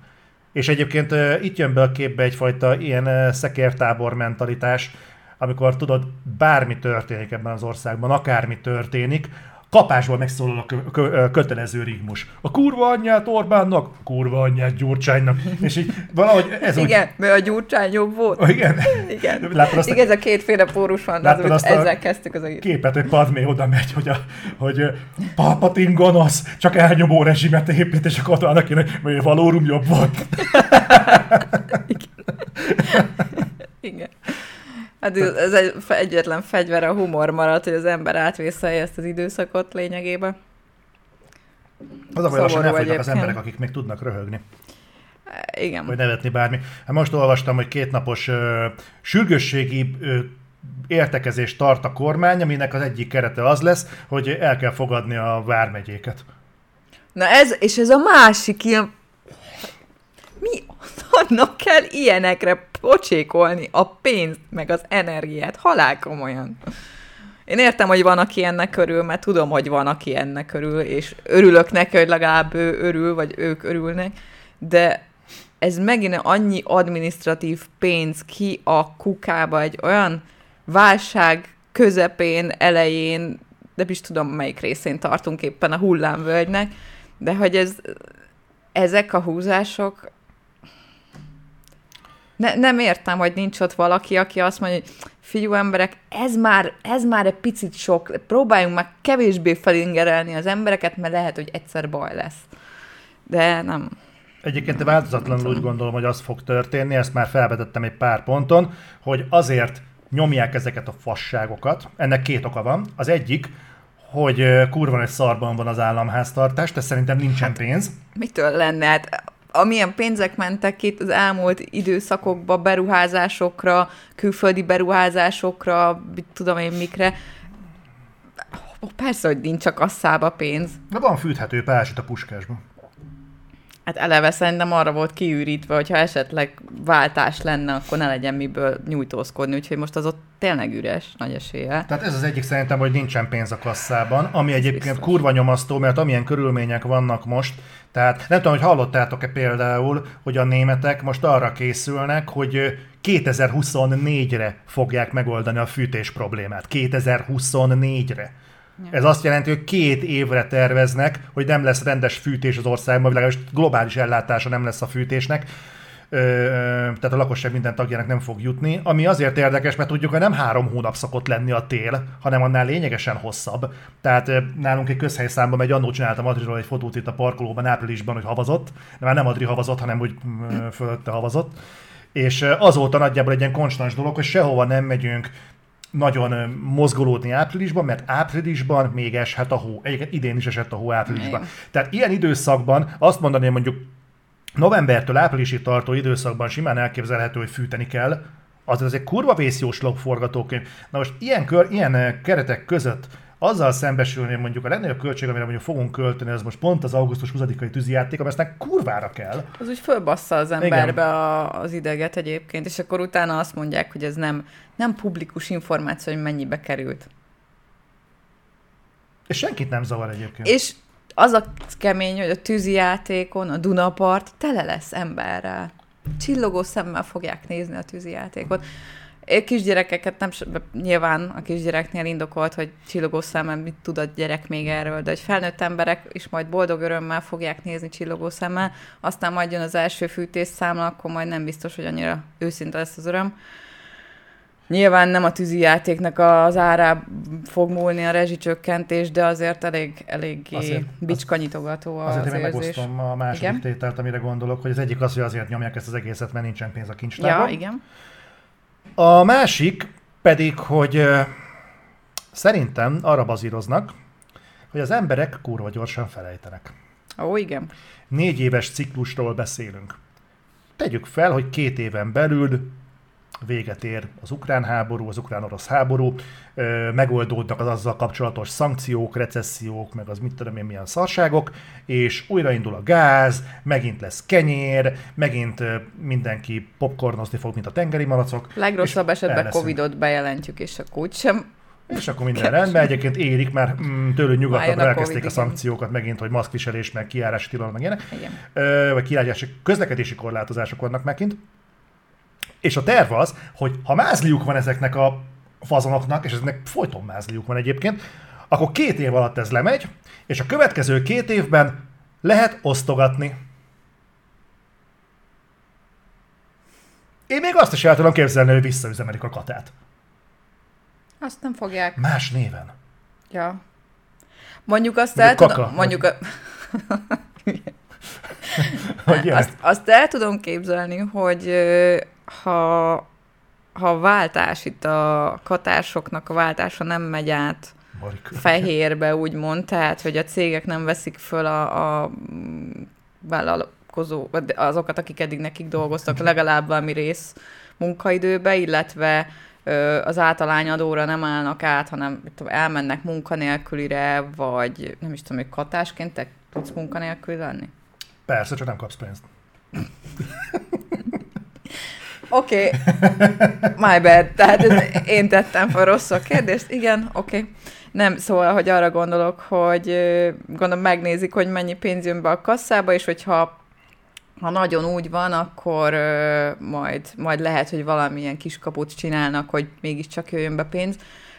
És egyébként uh, itt jön be a képbe egyfajta ilyen uh, szekértábor mentalitás, amikor tudod, bármi történik ebben az országban, akármi történik, kapásból megszólal a kö- kö- kötelező rigmus. A kurva anyját Orbánnak, a kurva anyját Gyurcsánynak. És így valahogy ez
Igen, úgy... mert a Gyurcsány jobb volt.
Oh, igen.
Igen. Látod azt Igen, a... ez a kétféle pórus van, az, azt ezzel a kezdtük az egész.
Képet, hogy Padmé oda megy, hogy, a, hogy Palpatine gonosz, csak elnyomó rezsimet épít, és akkor annak kéne, hogy valórum jobb volt. <laughs>
Igen. Igen. Hát ez egy egyetlen fegyver a humor maradt, hogy az ember átvészelje ezt az időszakot lényegében.
Az a baj, lassan elfogynak az emberek, akik még tudnak röhögni.
Igen.
Vagy nevetni bármi. Hát most olvastam, hogy kétnapos ö, sürgősségi ö, értekezést tart a kormány, aminek az egyik kerete az lesz, hogy el kell fogadni a vármegyéket.
Na ez, és ez a másik ilyen mi <laughs> annak kell ilyenekre pocsékolni a pénzt, meg az energiát? Halál komolyan. Én értem, hogy van, aki ennek körül, mert tudom, hogy van, aki ennek körül, és örülök neki, hogy legalább ő örül, vagy ők örülnek, de ez megint annyi administratív pénz ki a kukába egy olyan válság közepén, elején, de is tudom, melyik részén tartunk éppen a hullámvölgynek, de hogy ez, ezek a húzások ne, nem értem, hogy nincs ott valaki, aki azt mondja, hogy fiú emberek, ez már, ez már egy picit sok, próbáljunk már kevésbé felingerelni az embereket, mert lehet, hogy egyszer baj lesz. De nem.
Egyébként változatlanul úgy gondolom, hogy az fog történni, ezt már felvetettem egy pár ponton, hogy azért nyomják ezeket a fasságokat. Ennek két oka van. Az egyik, hogy kurva egy szarban van az államháztartás, de szerintem nincsen hát, pénz.
Mitől lenne? Hát amilyen pénzek mentek itt az elmúlt időszakokba beruházásokra, külföldi beruházásokra, tudom én mikre, Persze, hogy nincs csak asszába pénz.
De van fűthető pázsit a puskásba.
Hát eleve szerintem arra volt kiürítve, hogy ha esetleg váltás lenne, akkor ne legyen miből nyújtózkodni, úgyhogy most az ott tényleg üres, nagy esélye.
Tehát ez az egyik szerintem, hogy nincsen pénz a kasszában, ami egyébként Biztos. kurva nyomasztó, mert amilyen körülmények vannak most, tehát nem tudom, hogy hallottátok-e például, hogy a németek most arra készülnek, hogy 2024-re fogják megoldani a fűtés problémát. 2024-re. Ez azt jelenti, hogy két évre terveznek, hogy nem lesz rendes fűtés az országban, vagy legalábbis globális ellátása nem lesz a fűtésnek. Ö, tehát a lakosság minden tagjának nem fog jutni, ami azért érdekes, mert tudjuk, hogy nem három hónap szokott lenni a tél, hanem annál lényegesen hosszabb. Tehát nálunk egy közhelyszámban megy, annó csináltam Adriról egy fotót itt a parkolóban áprilisban, hogy havazott, de már nem Adri havazott, hanem úgy fölötte havazott. És azóta nagyjából egy ilyen konstans dolog, hogy sehova nem megyünk, nagyon mozgolódni áprilisban, mert áprilisban még eshet a hó. Egyébként idén is esett a hó áprilisban. Igen. Tehát ilyen időszakban azt mondani, hogy mondjuk novembertől áprilisig tartó időszakban simán elképzelhető, hogy fűteni kell, az az egy kurva vészjós forgatókönyv. Na most ilyen, kör, ilyen keretek között azzal szembesülni, mondjuk a legnagyobb költség, amire mondjuk fogunk költeni, az most pont az augusztus 20-ai tűzijáték, ami aztán kurvára kell.
Az úgy fölbassza az emberbe a, az ideget egyébként, és akkor utána azt mondják, hogy ez nem, nem publikus információ, hogy mennyibe került.
És senkit nem zavar egyébként.
És az a kemény, hogy a tűzijátékon a Dunapart tele lesz emberrel. Csillogó szemmel fogják nézni a tűzijátékot kisgyerekeket nem, nyilván a kisgyereknél indokolt, hogy csillogó szemmel mit tud a gyerek még erről, de hogy felnőtt emberek is majd boldog örömmel fogják nézni csillogó szemmel, aztán majd jön az első fűtés számla, akkor majd nem biztos, hogy annyira őszinte lesz az öröm. Nyilván nem a tűzi játéknak az árá fog múlni a rezsicsökkentés, de azért elég, elég bicskanyitogató az,
azért
én
megosztom a második igen? tételt, amire gondolok, hogy az egyik az, hogy azért nyomják ezt az egészet, mert nincsen pénz a kincstárban.
Ja, igen.
A másik pedig, hogy Szerintem arra bazíroznak, hogy az emberek kurva gyorsan felejtenek.
Ó, igen.
Négy éves ciklusról beszélünk. Tegyük fel, hogy két éven belül véget ér az ukrán háború, az ukrán-orosz háború, megoldódnak az azzal kapcsolatos szankciók, recessziók, meg az mit tudom én milyen szarságok, és újraindul a gáz, megint lesz kenyér, megint mindenki popcornozni fog, mint a tengeri malacok.
Legrosszabb esetben
el leszünk.
Covidot bejelentjük, és akkor úgysem.
És akkor minden rendben, egyébként érik, mert mm, tőlük nyugaton
Váljon a
elkezdték a szankciókat megint, hogy maszkviselés, meg kiárási tilalom, meg ilyenek.
Igen.
Ö, vagy kiárási közlekedési korlátozások vannak megint. És a terv az, hogy ha mázliuk van ezeknek a fazonoknak, és ezeknek folyton mázliuk van egyébként, akkor két év alatt ez lemegy, és a következő két évben lehet osztogatni. Én még azt is el tudom képzelni, hogy visszaüzemelik a katát.
Azt nem fogják.
Más néven.
Ja. Mondjuk azt
Mondjuk
el tudom, mondjuk a, <laughs>
Hogy
azt, azt el tudom képzelni, hogy ha, ha a váltás, itt a katásoknak a váltása nem megy át
Marika.
fehérbe, úgymond, tehát, hogy a cégek nem veszik föl a, a vállalkozó, azokat, akik eddig nekik dolgoztak, legalább valami rész munkaidőbe, illetve az általányadóra nem állnak át, hanem tudom, elmennek munkanélkülire, vagy nem is tudom, hogy katásként te tudsz munkanélkül lenni?
Persze, csak nem kapsz pénzt.
Oké, okay. my bad. Tehát ez, én tettem fel rosszul a kérdést. Igen, oké. Okay. Nem, szóval, hogy arra gondolok, hogy gondolom megnézik, hogy mennyi pénz jön be a kasszába, és hogyha ha nagyon úgy van, akkor ö, majd, majd lehet, hogy valamilyen kiskaput csinálnak, hogy mégiscsak jöjjön be pénz.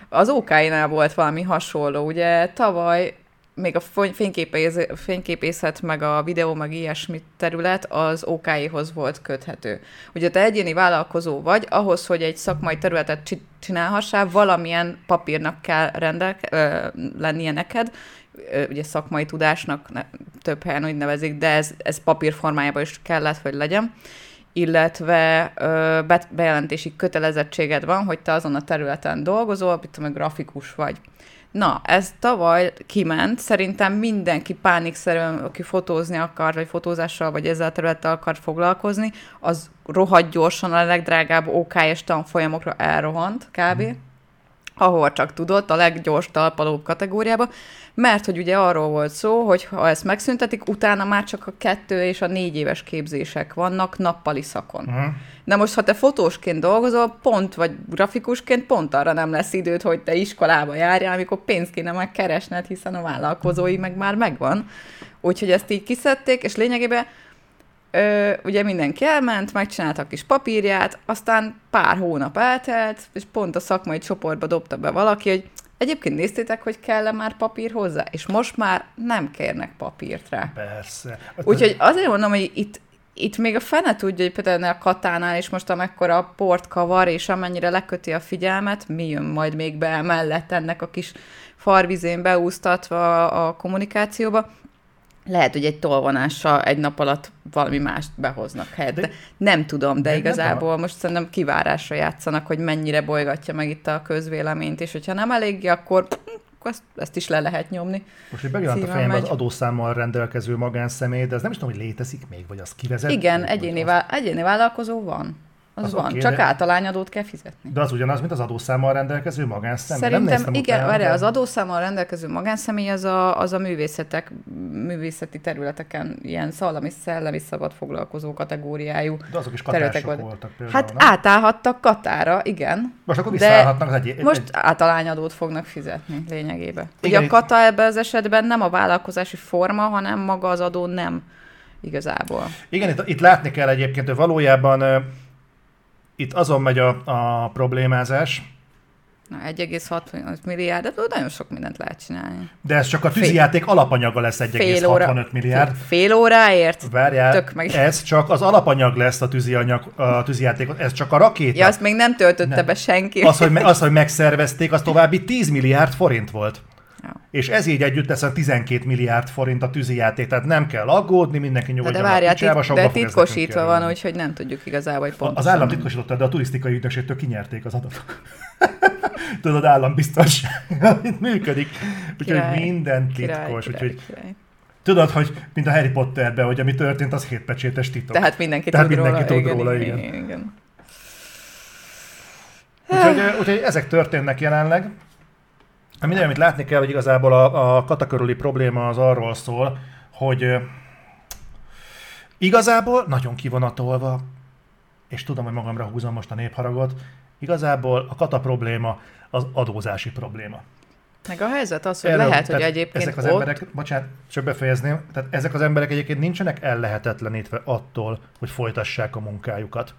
Az OK-nál volt valami hasonló, ugye tavaly még a fényképészet, meg a videó, meg ilyesmi terület az OK-hoz volt köthető. Ugye te egyéni vállalkozó vagy, ahhoz, hogy egy szakmai területet csi- csinálhassál, valamilyen papírnak kell rendelke- ö, lennie neked, Ö, ugye szakmai tudásnak ne, több helyen úgy nevezik, de ez, ez papír formájában is kellett, hogy legyen illetve ö, be- bejelentési kötelezettséged van, hogy te azon a területen dolgozol, mit tudom, grafikus vagy. Na, ez tavaly kiment, szerintem mindenki pánikszerűen, aki fotózni akar, vagy fotózással, vagy ezzel a területtel akar foglalkozni, az rohadt gyorsan a legdrágább OK-es tanfolyamokra elrohant kb. Ahol csak tudott, a leggyors talpalóbb kategóriába, mert hogy ugye arról volt szó, hogy ha ezt megszüntetik, utána már csak a kettő és a négy éves képzések vannak nappali szakon.
Uh-huh.
Na most, ha te fotósként dolgozol, pont, vagy grafikusként pont arra nem lesz időd, hogy te iskolába járjál, amikor pénzt kéne meg keresned, hiszen a vállalkozói meg már megvan. Úgyhogy ezt így kiszedték, és lényegében ö, ugye mindenki elment, megcsinálta a kis papírját, aztán pár hónap eltelt, és pont a szakmai csoportba dobta be valaki, hogy egyébként néztétek, hogy kell-e már papír hozzá, és most már nem kérnek papírt rá.
Persze.
Úgyhogy azért mondom, hogy itt, itt még a fene tudja, hogy például a katánál is most amekkora a port kavar, és amennyire leköti a figyelmet, mi jön majd még be mellett ennek a kis farvizén beúsztatva a kommunikációba. Lehet, hogy egy tolvonással egy nap alatt valami mást behoznak helyett. De,
De-
de nem tudom, de,
de
igazából most szerintem kivárásra játszanak, hogy mennyire bolygatja meg itt a közvéleményt, és hogyha nem eléggé, akkor akkor ezt, ezt is le lehet nyomni.
Most, hogy megjelent a fejembe az adószámmal rendelkező magánszemély, de ez nem is tudom, hogy létezik még, vagy az kivezet.
Igen, egyéni, vá- egyéni vállalkozó van. Az,
Az
van,
oké,
csak
de-
általányadót kell fizetni.
De az ugyanaz, mint az adószámmal rendelkező magánszemély. Nem
Szerintem
néztem
igen,
utána, de-
az adószámmal rendelkező magánszemély az a, az a művészetek, művészeti területeken ilyen szallami, szellemi szabad foglalkozó kategóriájú.
De azok is
területek volt.
voltak például.
Hát
nem?
átállhattak Katára, igen.
Most akkor visszaállhatnak az egy,
Most
egy,
általányadót fognak fizetni lényegében. Ugye a kata ebben az esetben nem a vállalkozási forma, hanem maga az adó nem igazából.
Igen, itt, itt látni kell egyébként, hogy valójában itt azon megy a, a problémázás,
Na, 1,65 milliárd, de nagyon sok mindent lehet csinálni.
de ez csak a
Fél-
tűzijáték alapanyaga lesz
Fél óra,
1,65 milliárd.
Fél, fél óráért?
Várjál,
Tök meg.
ez csak az alapanyag lesz a, tűzianyag, a tűzijátékot, ez csak a rakéta.
Ja, azt még nem töltötte
Nem.
be senki.
Az, hogy, me- az, hogy megszervezték, az további 10 milliárd forint volt.
Ja.
és ez így együtt tesz a 12 milliárd forint a tűzijáték, tehát nem kell aggódni, mindenki
De,
nyugodjon
de várjál,
a picsába,
tit- de titkosítva van, úgyhogy nem tudjuk igazából, hogy pontosan.
Az állam titkosította, de a turisztikai ügynökségtől kinyerték az adatot. <laughs> Tudod, állambiztonság, <laughs> itt működik. Úgyhogy
Király,
minden titkos.
király,
Úgyhogy
király.
tudod, hogy mint a Harry Potterben, hogy ami történt, az hétpecsétes titok.
Tehát mindenki
Tehát
tud
mindenki
róla.
tud róla, igen.
igen. igen.
Úgyhogy, úgyhogy ezek történnek jelenleg. Minden, amit látni kell, hogy igazából a, a kata körüli probléma az arról szól, hogy igazából nagyon kivonatolva, és tudom, hogy magamra húzom most a népharagot, igazából a kata probléma az adózási probléma.
Meg a helyzet az, hogy
Erről-
lehet, hogy egyébként
ezek az
ott...
emberek, bocsánat, csak befejezném, tehát ezek az emberek egyébként nincsenek ellehetetlenítve attól, hogy folytassák a munkájukat.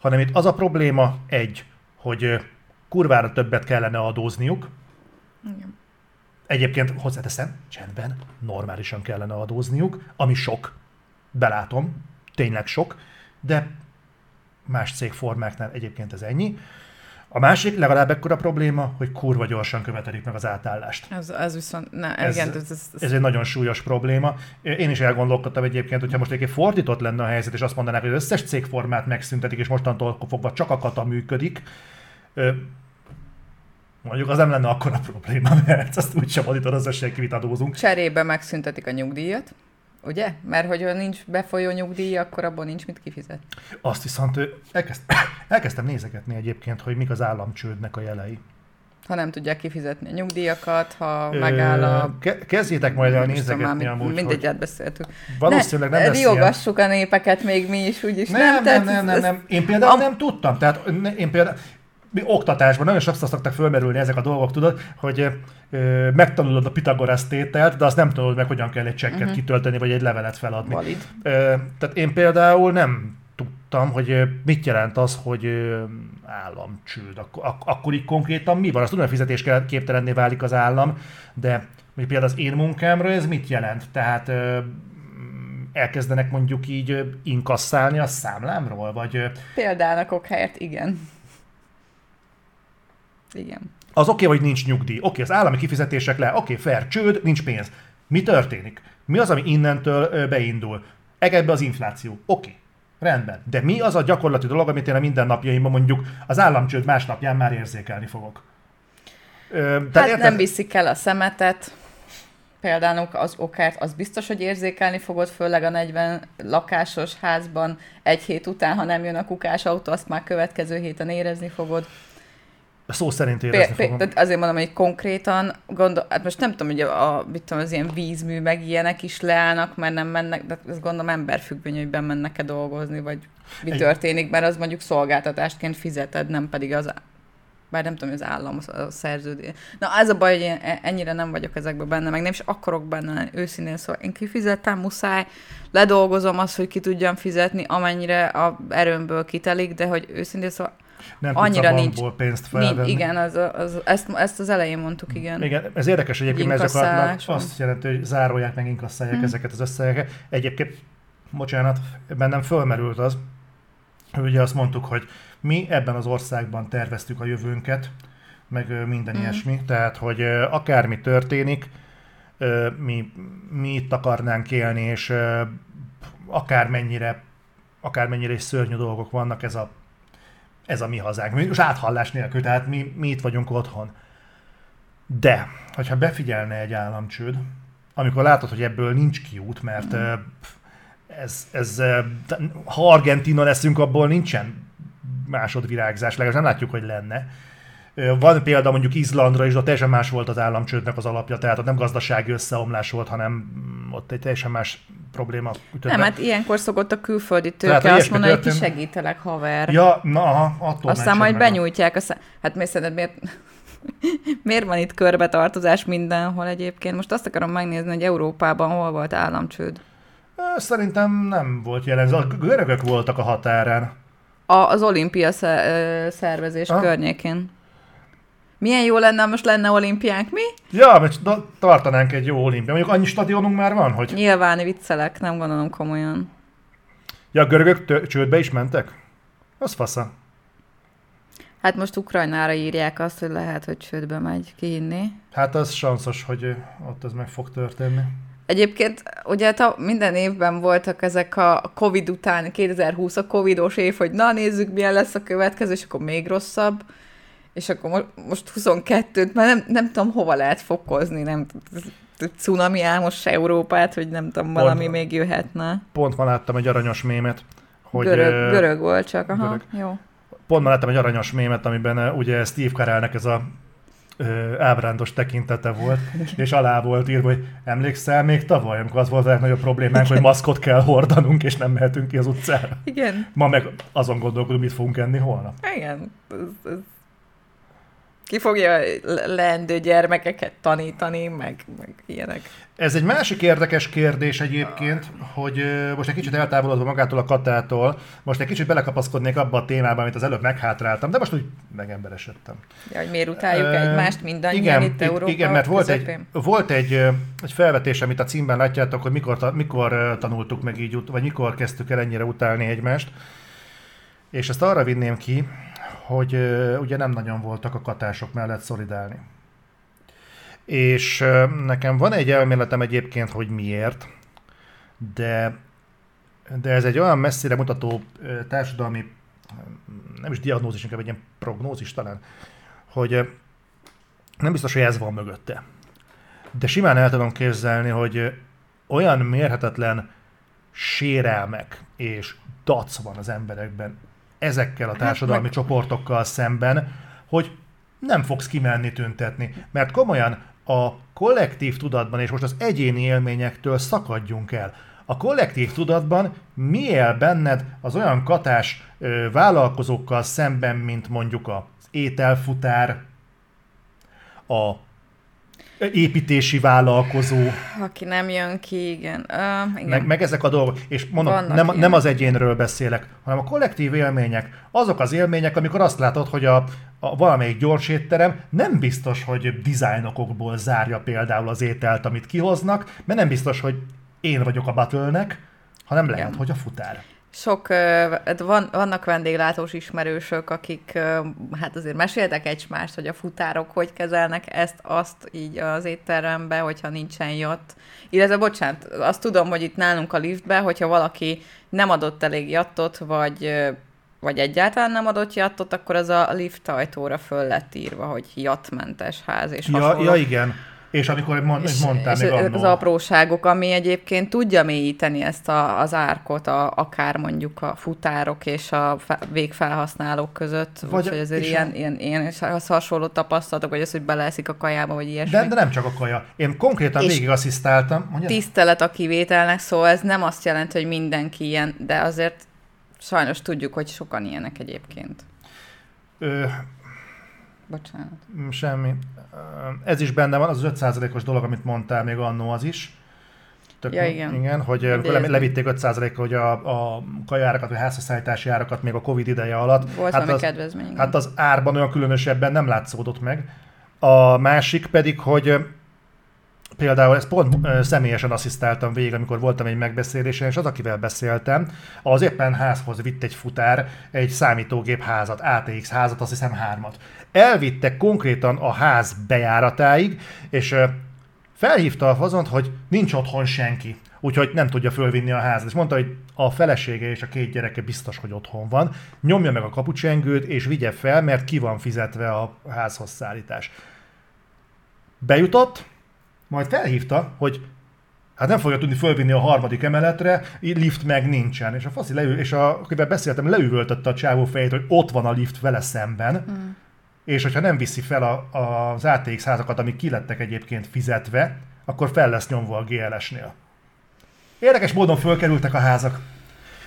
Hanem itt az a probléma egy, hogy kurvára többet kellene adózniuk,
Igen.
Egyébként hozzáteszem, csendben, normálisan kellene adózniuk, ami sok, belátom, tényleg sok, de más cégformáknál egyébként ez ennyi. A másik legalább ekkora probléma, hogy kurva gyorsan követelik meg az átállást.
Ez, ez viszont... Ne,
Ez-
igen, ez, ez, ez,
Ez egy nagyon súlyos probléma. Én is elgondolkodtam egyébként, hogyha most egyébként fordított lenne a helyzet, és azt mondanák, hogy az összes cégformát megszüntetik, és mostantól fogva csak a kata működik, mondjuk az nem lenne akkora probléma, <laughs> mert azt úgysem adítod az kivit adózunk.
Cserébe megszüntetik a nyugdíjat, ugye? Mert hogyha nincs befolyó nyugdíj, akkor abból nincs mit kifizet.
Azt viszont elkezd, <coughs> elkezdtem nézegetni egyébként, hogy mik az államcsődnek a jelei.
Ha nem tudják kifizetni a nyugdíjakat, ha
Ö,
megáll a...
ke- Kezdjétek majd el
Nem már,
nézegetni
mind-
amúgy,
Mindegy,
hogy
átbeszéltük.
valószínűleg nem
ne,
lesz ilyen.
riogassuk a népeket még mi is, úgyis.
Nem, nem, nem, nem,
ez-
nem. Én például
Am-
nem tudtam. Tehát én például oktatásban nagyon sokszor szoktak fölmerülni ezek a dolgok, tudod, hogy ö, megtanulod a Pitagorasz tételt, de azt nem tudod meg, hogyan kell egy csekket uh-huh. kitölteni, vagy egy levelet feladni.
Valid.
Ö, tehát én például nem tudtam, hogy mit jelent az, hogy államcsőd. Ak- ak- akkor így konkrétan mi van? Azt tudom, hogy fizetésképtelenné válik az állam, de még például az én munkámra ez mit jelent? Tehát ö, elkezdenek mondjuk így inkasszálni a számlámról, vagy ö,
Példának okhelyett, igen. Igen.
az oké, okay, hogy nincs nyugdíj, oké, okay, az állami kifizetések le, oké, okay, fair, csőd, nincs pénz. Mi történik? Mi az, ami innentől beindul? Egedbe az infláció. Oké, okay. rendben. De mi az a gyakorlati dolog, amit én a mindennapjaimban mondjuk az államcsőd másnapján már érzékelni fogok? Ö,
Hát
érted?
nem viszik el a szemetet, például az okát, az biztos, hogy érzékelni fogod, főleg a 40 lakásos házban egy hét után, ha nem jön a kukás autó, azt már következő héten érezni fogod.
Szó szerint
Pé-
érezni
pé-
fogom.
tehát azért mondom, hogy konkrétan gondol, hát most nem tudom, hogy a, a, mit tudom, az ilyen vízmű meg ilyenek is leállnak, mert nem mennek, de ezt gondolom emberfüggvény, hogy mennek-e dolgozni, vagy mi
Egy-
történik, mert az mondjuk szolgáltatásként fizeted, nem pedig az bár nem tudom, hogy az állam a szerződés. Na, ez a baj, hogy én e- ennyire nem vagyok ezekben benne, meg nem is akarok benne őszintén szóval én kifizettem, muszáj, ledolgozom azt, hogy ki tudjam fizetni, amennyire a erőmből kitelik, de hogy őszintén szóval
nem
annyira
tudsz a
nincs-
bankból pénzt
nincs,
felvenni.
igen, az, az, ezt, ezt az elején mondtuk, igen.
Igen, ez érdekes egyébként, mert ezek azt jelenti, hogy zárolják meg, inkasszálják
Hm.
ezeket az összegeket. Egyébként, bocsánat, bennem fölmerült az, hogy ugye azt mondtuk, hogy mi ebben az országban terveztük a jövőnket, meg minden
Hm.
ilyesmi, tehát, hogy akármi történik, mi, mi itt akarnánk élni, és akármennyire, akármennyire is szörnyű dolgok vannak, ez a, ez a mi hazánk. Most áthallás nélkül, tehát mi, mi itt vagyunk otthon. De, hogyha befigyelne egy államcsőd, amikor látod, hogy ebből nincs kiút, mert ez, ez, ha Argentina leszünk, abból nincsen másodvirágzás, legalábbis nem látjuk, hogy lenne. Van példa mondjuk Izlandra is, de teljesen más volt az államcsődnek az alapja, tehát ott nem gazdasági összeomlás volt, hanem mm, ott egy teljesen más probléma ütött
Nem, hát ilyenkor szokott a külföldi
Tehát,
tőke
ha
azt mondani, hogy ki segítelek, haver.
Ja, na, aha, attól
Aztán majd benyújtják a szá... Hát miért szerinted miért... <laughs> miért van itt körbetartozás mindenhol egyébként? Most azt akarom megnézni, hogy Európában hol volt államcsőd.
Szerintem nem volt jelenző. A görögök voltak a határán.
A, az olimpia szervezés
Ah.
környékén. Milyen jó lenne, ha most lenne olimpiánk, mi?
Ja, mert tartanánk egy jó olimpia. Mondjuk annyi stadionunk már van, hogy...
Nyilván viccelek, nem gondolom komolyan.
Ja, a görögök tö- csődbe is mentek? Az fasza.
Hát most Ukrajnára írják azt, hogy lehet, hogy csődbe megy kihinni.
Hát az sanszos, hogy ott ez meg fog történni.
Egyébként ugye ta, minden évben voltak ezek a Covid után, 2020 a Covidos év, hogy na nézzük milyen lesz a következő, és akkor még rosszabb. És akkor mo- most 22-t, mert nem, nem tudom hova lehet fokozni, nem cunami álmos Európát, hogy nem tudom, valami pont, még jöhetne.
Pont ma láttam egy aranyos mémet.
Hogy, görög, görög volt csak, aha, görög. jó.
Pont ma láttam egy aranyos mémet, amiben ugye Steve Carellnek ez a ö, ábrándos tekintete volt, <laughs> és alá volt írva, hogy emlékszel még tavaly, amikor az volt a legnagyobb problémánk, hogy maszkot kell hordanunk, és nem mehetünk ki az utcára.
Igen.
Ma meg azon gondolkodunk, mit fogunk enni holnap.
Igen. Ez, ez ki fogja leendő gyermekeket tanítani, meg, meg ilyenek.
Ez egy másik érdekes kérdés egyébként, hogy most egy kicsit eltávolodva magától a katától, most egy kicsit belekapaszkodnék abba a témába, amit az előbb meghátráltam, de most úgy megemberesedtem.
Ja, hogy miért utáljuk uh, egymást mindannyian
igen,
itt Európa
Igen, mert volt egy, volt egy, egy felvetés, amit a címben látjátok, hogy mikor, mikor tanultuk meg így, vagy mikor kezdtük el ennyire utálni egymást. És ezt arra vinném ki, hogy ugye nem nagyon voltak a katások mellett szolidálni. És nekem van egy elméletem egyébként, hogy miért, de, de ez egy olyan messzire mutató társadalmi, nem is diagnózis, inkább egy ilyen prognózis talán, hogy nem biztos, hogy ez van mögötte. De simán el tudom képzelni, hogy olyan mérhetetlen sérelmek és dac van az emberekben ezekkel a hát társadalmi hát, csoportokkal szemben, hogy nem fogsz kimenni tüntetni. Mert komolyan a kollektív tudatban, és most az egyéni élményektől szakadjunk el. A kollektív tudatban mi él benned az olyan katás ö, vállalkozókkal szemben, mint mondjuk az ételfutár, a építési vállalkozó.
Aki nem jön ki, igen. Uh, igen.
Meg, meg ezek a dolgok. És mondom, nem, nem az egyénről beszélek, hanem a kollektív élmények. Azok az élmények, amikor azt látod, hogy a, a valamelyik gyors étterem nem biztos, hogy dizájnokokból zárja például az ételt, amit kihoznak, mert nem biztos, hogy én vagyok a battle hanem lehet, igen. hogy a futár
sok, hát van, vannak vendéglátós ismerősök, akik hát azért meséltek egymást, hogy a futárok hogy kezelnek ezt, azt így az étterembe, hogyha nincsen jött. Illetve, bocsánat, azt tudom, hogy itt nálunk a liftbe, hogyha valaki nem adott elég jattot, vagy vagy egyáltalán nem adott jattot, akkor az a lift ajtóra föl lett írva, hogy jatmentes ház és
ja, ja, igen. És amikor mond, és, mondtál és még
annól. az apróságok, ami egyébként tudja mélyíteni ezt a, az árkot, a, akár mondjuk a futárok és a végfelhasználók között, vagy úgyhogy azért ilyen, a... ilyen, ilyen hasonló tapasztalatok, vagy az, hogy beleeszik a kajába, vagy ilyesmi.
De, de nem csak a kaja. Én konkrétan és végig asszisztáltam.
Mondjad? Tisztelet a kivételnek, szóval ez nem azt jelenti, hogy mindenki ilyen, de azért sajnos tudjuk, hogy sokan ilyenek egyébként.
Ö,
Bocsánat.
Mm, semmi. Ez is benne van, az 5%-os dolog, amit mondtál még annó az is.
Tök, ja, igen.
igen hogy le, levitték 5 hogy a, a kajárakat, vagy házhozszállítási árakat még a Covid ideje alatt.
Volt
hát
az, kedvezmény.
Hát az árban olyan különösebben nem látszódott meg. A másik pedig, hogy Például ezt pont személyesen asszisztáltam végig, amikor voltam egy megbeszélésen, és az, akivel beszéltem, az éppen házhoz vitt egy futár egy számítógép házat, ATX házat, azt hiszem hármat. Elvitte konkrétan a ház bejáratáig, és felhívta a fazont, hogy nincs otthon senki, úgyhogy nem tudja fölvinni a házat. És mondta, hogy a felesége és a két gyereke biztos, hogy otthon van, nyomja meg a kapucsengőt, és vigye fel, mert ki van fizetve a házhoz szállítás. Bejutott, majd felhívta, hogy hát nem fogja tudni fölvinni a harmadik emeletre, lift meg nincsen. És a faszi leül, és a, akivel beszéltem, leüvöltötte a csávó fejét, hogy ott van a lift vele szemben, mm. és hogyha nem viszi fel a, a, az ATX házakat, amik kilettek egyébként fizetve, akkor fel lesz nyomva a GLS-nél. Érdekes módon fölkerültek a házak.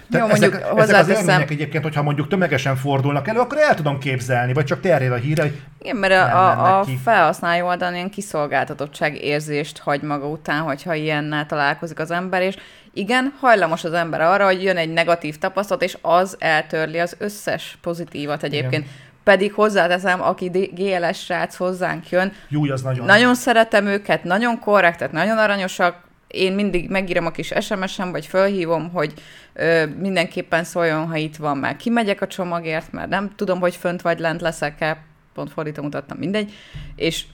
Jó, mondjuk ezek, ezek az élmények egyébként, hogyha mondjuk tömegesen fordulnak elő, akkor el tudom képzelni, vagy csak terjed a hogy
Igen, mert a, a felhasználó oldalon ilyen kiszolgáltatottság érzést hagy maga után, hogyha ilyennel találkozik az ember, és igen, hajlamos az ember arra, hogy jön egy negatív tapasztalat, és az eltörli az összes pozitívat egyébként. Igen. Pedig hozzáteszem, aki GLS srác hozzánk jön,
Júj, az nagyon.
nagyon szeretem őket, nagyon korrektek, nagyon aranyosak, én mindig megírom a kis SMS-em, vagy felhívom, hogy ö, mindenképpen szóljon, ha itt van, mert kimegyek a csomagért, mert nem tudom, hogy fönt vagy lent leszek-e, pont fordítom mutattam, mindegy, és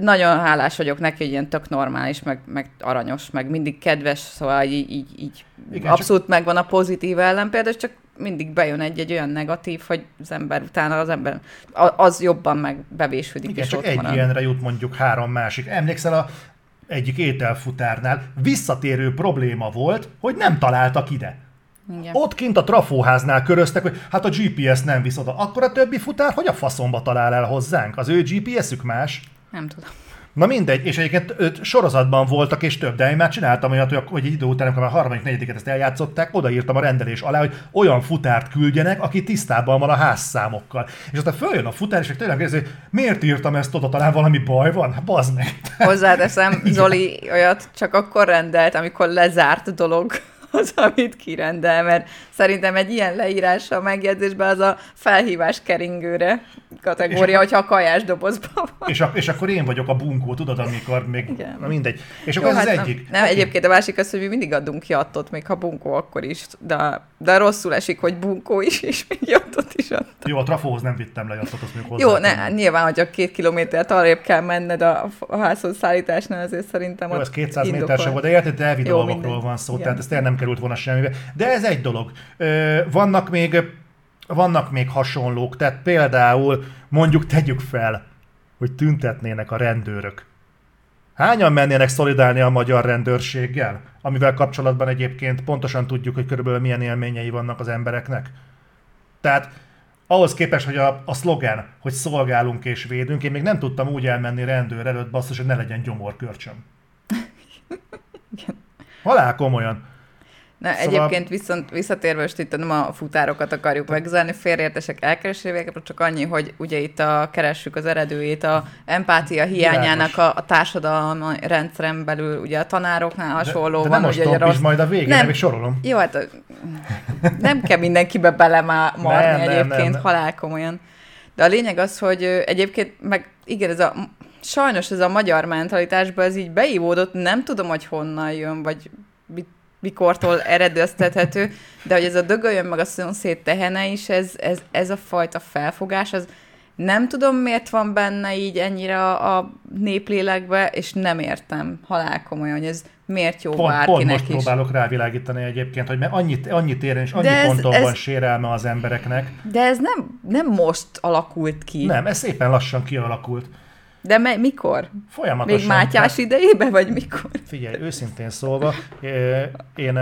nagyon hálás vagyok neki, hogy ilyen tök normális, meg, meg aranyos, meg mindig kedves, szóval így, így, így Igen, abszolút csak... megvan a pozitív ellenpélda, és csak mindig bejön egy-egy olyan negatív, hogy az ember utána az ember az jobban meg bevésődik,
Igen,
és
csak
ott
egy
marad.
ilyenre jut mondjuk három másik. Emlékszel a egyik ételfutárnál visszatérő probléma volt, hogy nem találtak ide. Igen. Ott kint a trafóháznál köröztek, hogy hát a GPS nem visz oda. Akkor a többi futár hogy a faszomba talál el hozzánk? Az ő GPS-ük más?
Nem tudom.
Na mindegy, és egyébként öt sorozatban voltak és több, de én már csináltam olyat, hogy, hogy egy idő után, amikor a harmadik, negyediket ezt eljátszották, odaírtam a rendelés alá, hogy olyan futárt küldjenek, aki tisztában van a házszámokkal. És aztán följön a futár, és tényleg kérdezi, hogy miért írtam ezt oda, talán valami baj van? Hát bazd meg.
Hozzáteszem, <laughs> Zoli olyat csak akkor rendelt, amikor lezárt dolog az, amit kirendel, mert szerintem egy ilyen leírás a megjegyzésben az a felhívás keringőre kategória, hogyha a kajás dobozban van.
És, a, és akkor én vagyok a bunkó, tudod, amikor még, Igen. na mindegy. És akkor Jó, ez hát az egyik.
Nem, nem, egyébként a másik az, hogy mi mindig adunk ki attot, még ha bunkó akkor is, de, de rosszul esik, hogy bunkó is, és még jattot is adtam.
Jó, a trafóhoz nem vittem le jattot, azt
hozzá. Jó, ne, nyilván, hogyha két kilométert arrébb kell menned a, a házhoz szállításnál, azért szerintem
Jó, ez 200 méter sem volt, de érted, de elvi dolgokról van szó, Igen. tehát ez tényleg nem került volna semmibe. De ez egy dolog. Vannak még vannak még hasonlók, tehát például mondjuk tegyük fel, hogy tüntetnének a rendőrök. Hányan mennének szolidálni a magyar rendőrséggel? Amivel kapcsolatban egyébként pontosan tudjuk, hogy körülbelül milyen élményei vannak az embereknek. Tehát ahhoz képest, hogy a, a szlogen, hogy szolgálunk és védünk, én még nem tudtam úgy elmenni rendőr előtt, basszus, hogy ne legyen gyomorkörcsöm. <laughs> Halál komolyan.
Na, szóval... Egyébként viszont visszatérve, most itt nem a futárokat akarjuk megzárni, félreértesek elkeresésével, csak annyi, hogy ugye itt a, keressük az eredőjét, a empátia hiányának a, a társadalmi rendszeren belül, ugye a tanároknál hasonló
de, de
van. Ugye,
most rossz... majd a végén, nem, sorolom.
Jó, hát nem kell mindenkibe belemarni nem, egyébként, nem, nem, halál komolyan. De a lényeg az, hogy egyébként meg igen, ez a sajnos ez a magyar mentalitásban ez így beívódott, nem tudom, hogy honnan jön, vagy mit mikortól eredeztethető, de hogy ez a dögöljön meg a szomszéd tehene is, ez, ez, ez a fajta felfogás, az nem tudom, miért van benne így ennyire a, a néplélekbe, és nem értem halál komolyan, hogy ez miért jó
pont,
bárkinek
pont most
is.
próbálok rávilágítani egyébként, hogy mert annyit, annyit éren és annyi ez, ponton ez, van sérelme az embereknek.
De ez nem, nem most alakult ki.
Nem, ez szépen lassan kialakult.
De me- mikor?
Folyamatosan.
Még Mátyás hát, idejében, vagy mikor?
Figyelj, őszintén szólva, én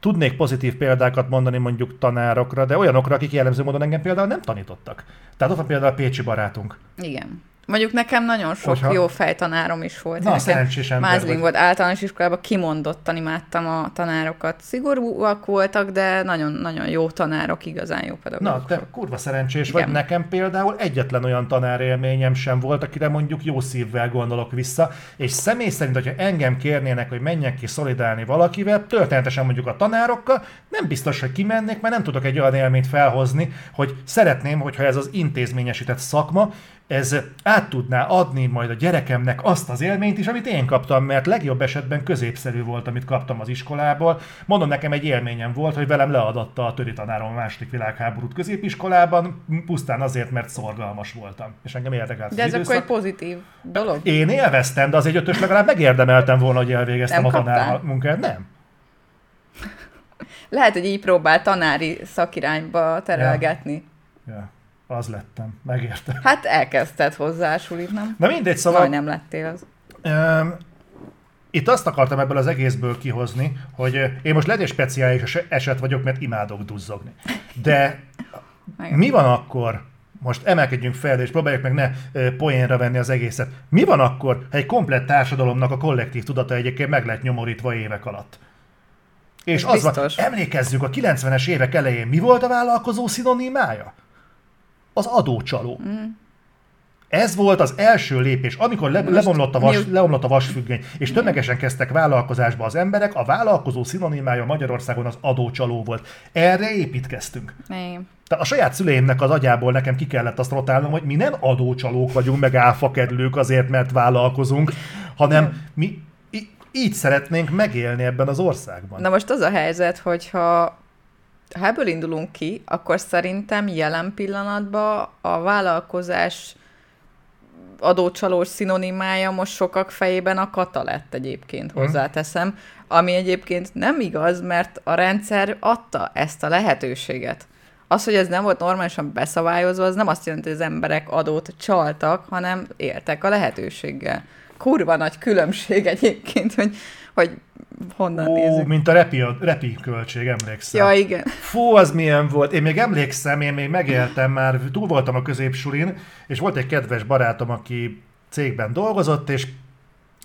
tudnék pozitív példákat mondani mondjuk tanárokra, de olyanokra, akik jellemző módon engem például nem tanítottak. Tehát ott van például a Pécsi barátunk.
Igen. Mondjuk nekem nagyon sok Hogyha... jó fejtanárom is volt.
Na, szerencsés ember
Mázling volt. Általános iskolában kimondottan imádtam a tanárokat. Szigorúak voltak, de nagyon-nagyon jó tanárok, igazán jó pedagógusok.
Na, te kurva szerencsés Igen. vagy. Nekem például egyetlen olyan tanárélményem sem volt, akire mondjuk jó szívvel gondolok vissza, és személy szerint, hogyha engem kérnének, hogy menjek ki szolidálni valakivel, történetesen mondjuk a tanárokkal, nem biztos, hogy kimennék, mert nem tudok egy olyan élményt felhozni, hogy szeretném, hogyha ez az intézményesített szakma, ez át tudná adni majd a gyerekemnek azt az élményt is, amit én kaptam, mert legjobb esetben középszerű volt, amit kaptam az iskolából. Mondom, nekem egy élményem volt, hogy velem leadatta a töri tanárom a második világháborút középiskolában, pusztán azért, mert szorgalmas voltam. És engem érdekelt
De ez időszak. akkor egy pozitív dolog.
Én élveztem, de az egy ötös legalább megérdemeltem volna, hogy elvégeztem Nem a tanár munkát. Nem.
Lehet, hogy így próbál tanári szakirányba terelgetni.
Ja. ja. Az lettem, megértem.
Hát elkezdted hozzá sulit, nem?
Na mindegy, szóval...
Majd nem lettél az.
Um, itt azt akartam ebből az egészből kihozni, hogy én most lehet speciális eset vagyok, mert imádok duzzogni. De mi van akkor, most emelkedjünk fel, és próbáljuk meg ne poénra venni az egészet. Mi van akkor, ha egy komplett társadalomnak a kollektív tudata egyébként meg lett nyomorítva évek alatt? És Ez az biztos. van, emlékezzünk, a 90-es évek elején mi volt a vállalkozó szinonimája? Az adócsaló. Mm. Ez volt az első lépés, amikor le, levonlott, a vas, leomlott a vasfüggöny, és tömegesen kezdtek vállalkozásba az emberek, a vállalkozó szinonimája Magyarországon az adócsaló volt. Erre építkeztünk.
Igen.
Tehát a saját szüleimnek az agyából nekem ki kellett azt rotálnom, hogy mi nem adócsalók vagyunk, meg áfakedlők azért, mert vállalkozunk, hanem mi így szeretnénk megélni ebben az országban.
Na most az a helyzet, hogyha ha ebből indulunk ki, akkor szerintem jelen pillanatban a vállalkozás adócsalós szinonimája most sokak fejében a kata lett egyébként, hm. hozzáteszem, ami egyébként nem igaz, mert a rendszer adta ezt a lehetőséget. Az, hogy ez nem volt normálisan beszabályozva, az nem azt jelenti, hogy az emberek adót csaltak, hanem éltek a lehetőséggel. Kurva nagy különbség egyébként, hogy, hogy honnan Ó, nézzük.
mint a repi, repi költség, emlékszem.
Ja, igen.
Fú, az milyen volt. Én még emlékszem, én még megéltem már, túl voltam a középsulin, és volt egy kedves barátom, aki cégben dolgozott, és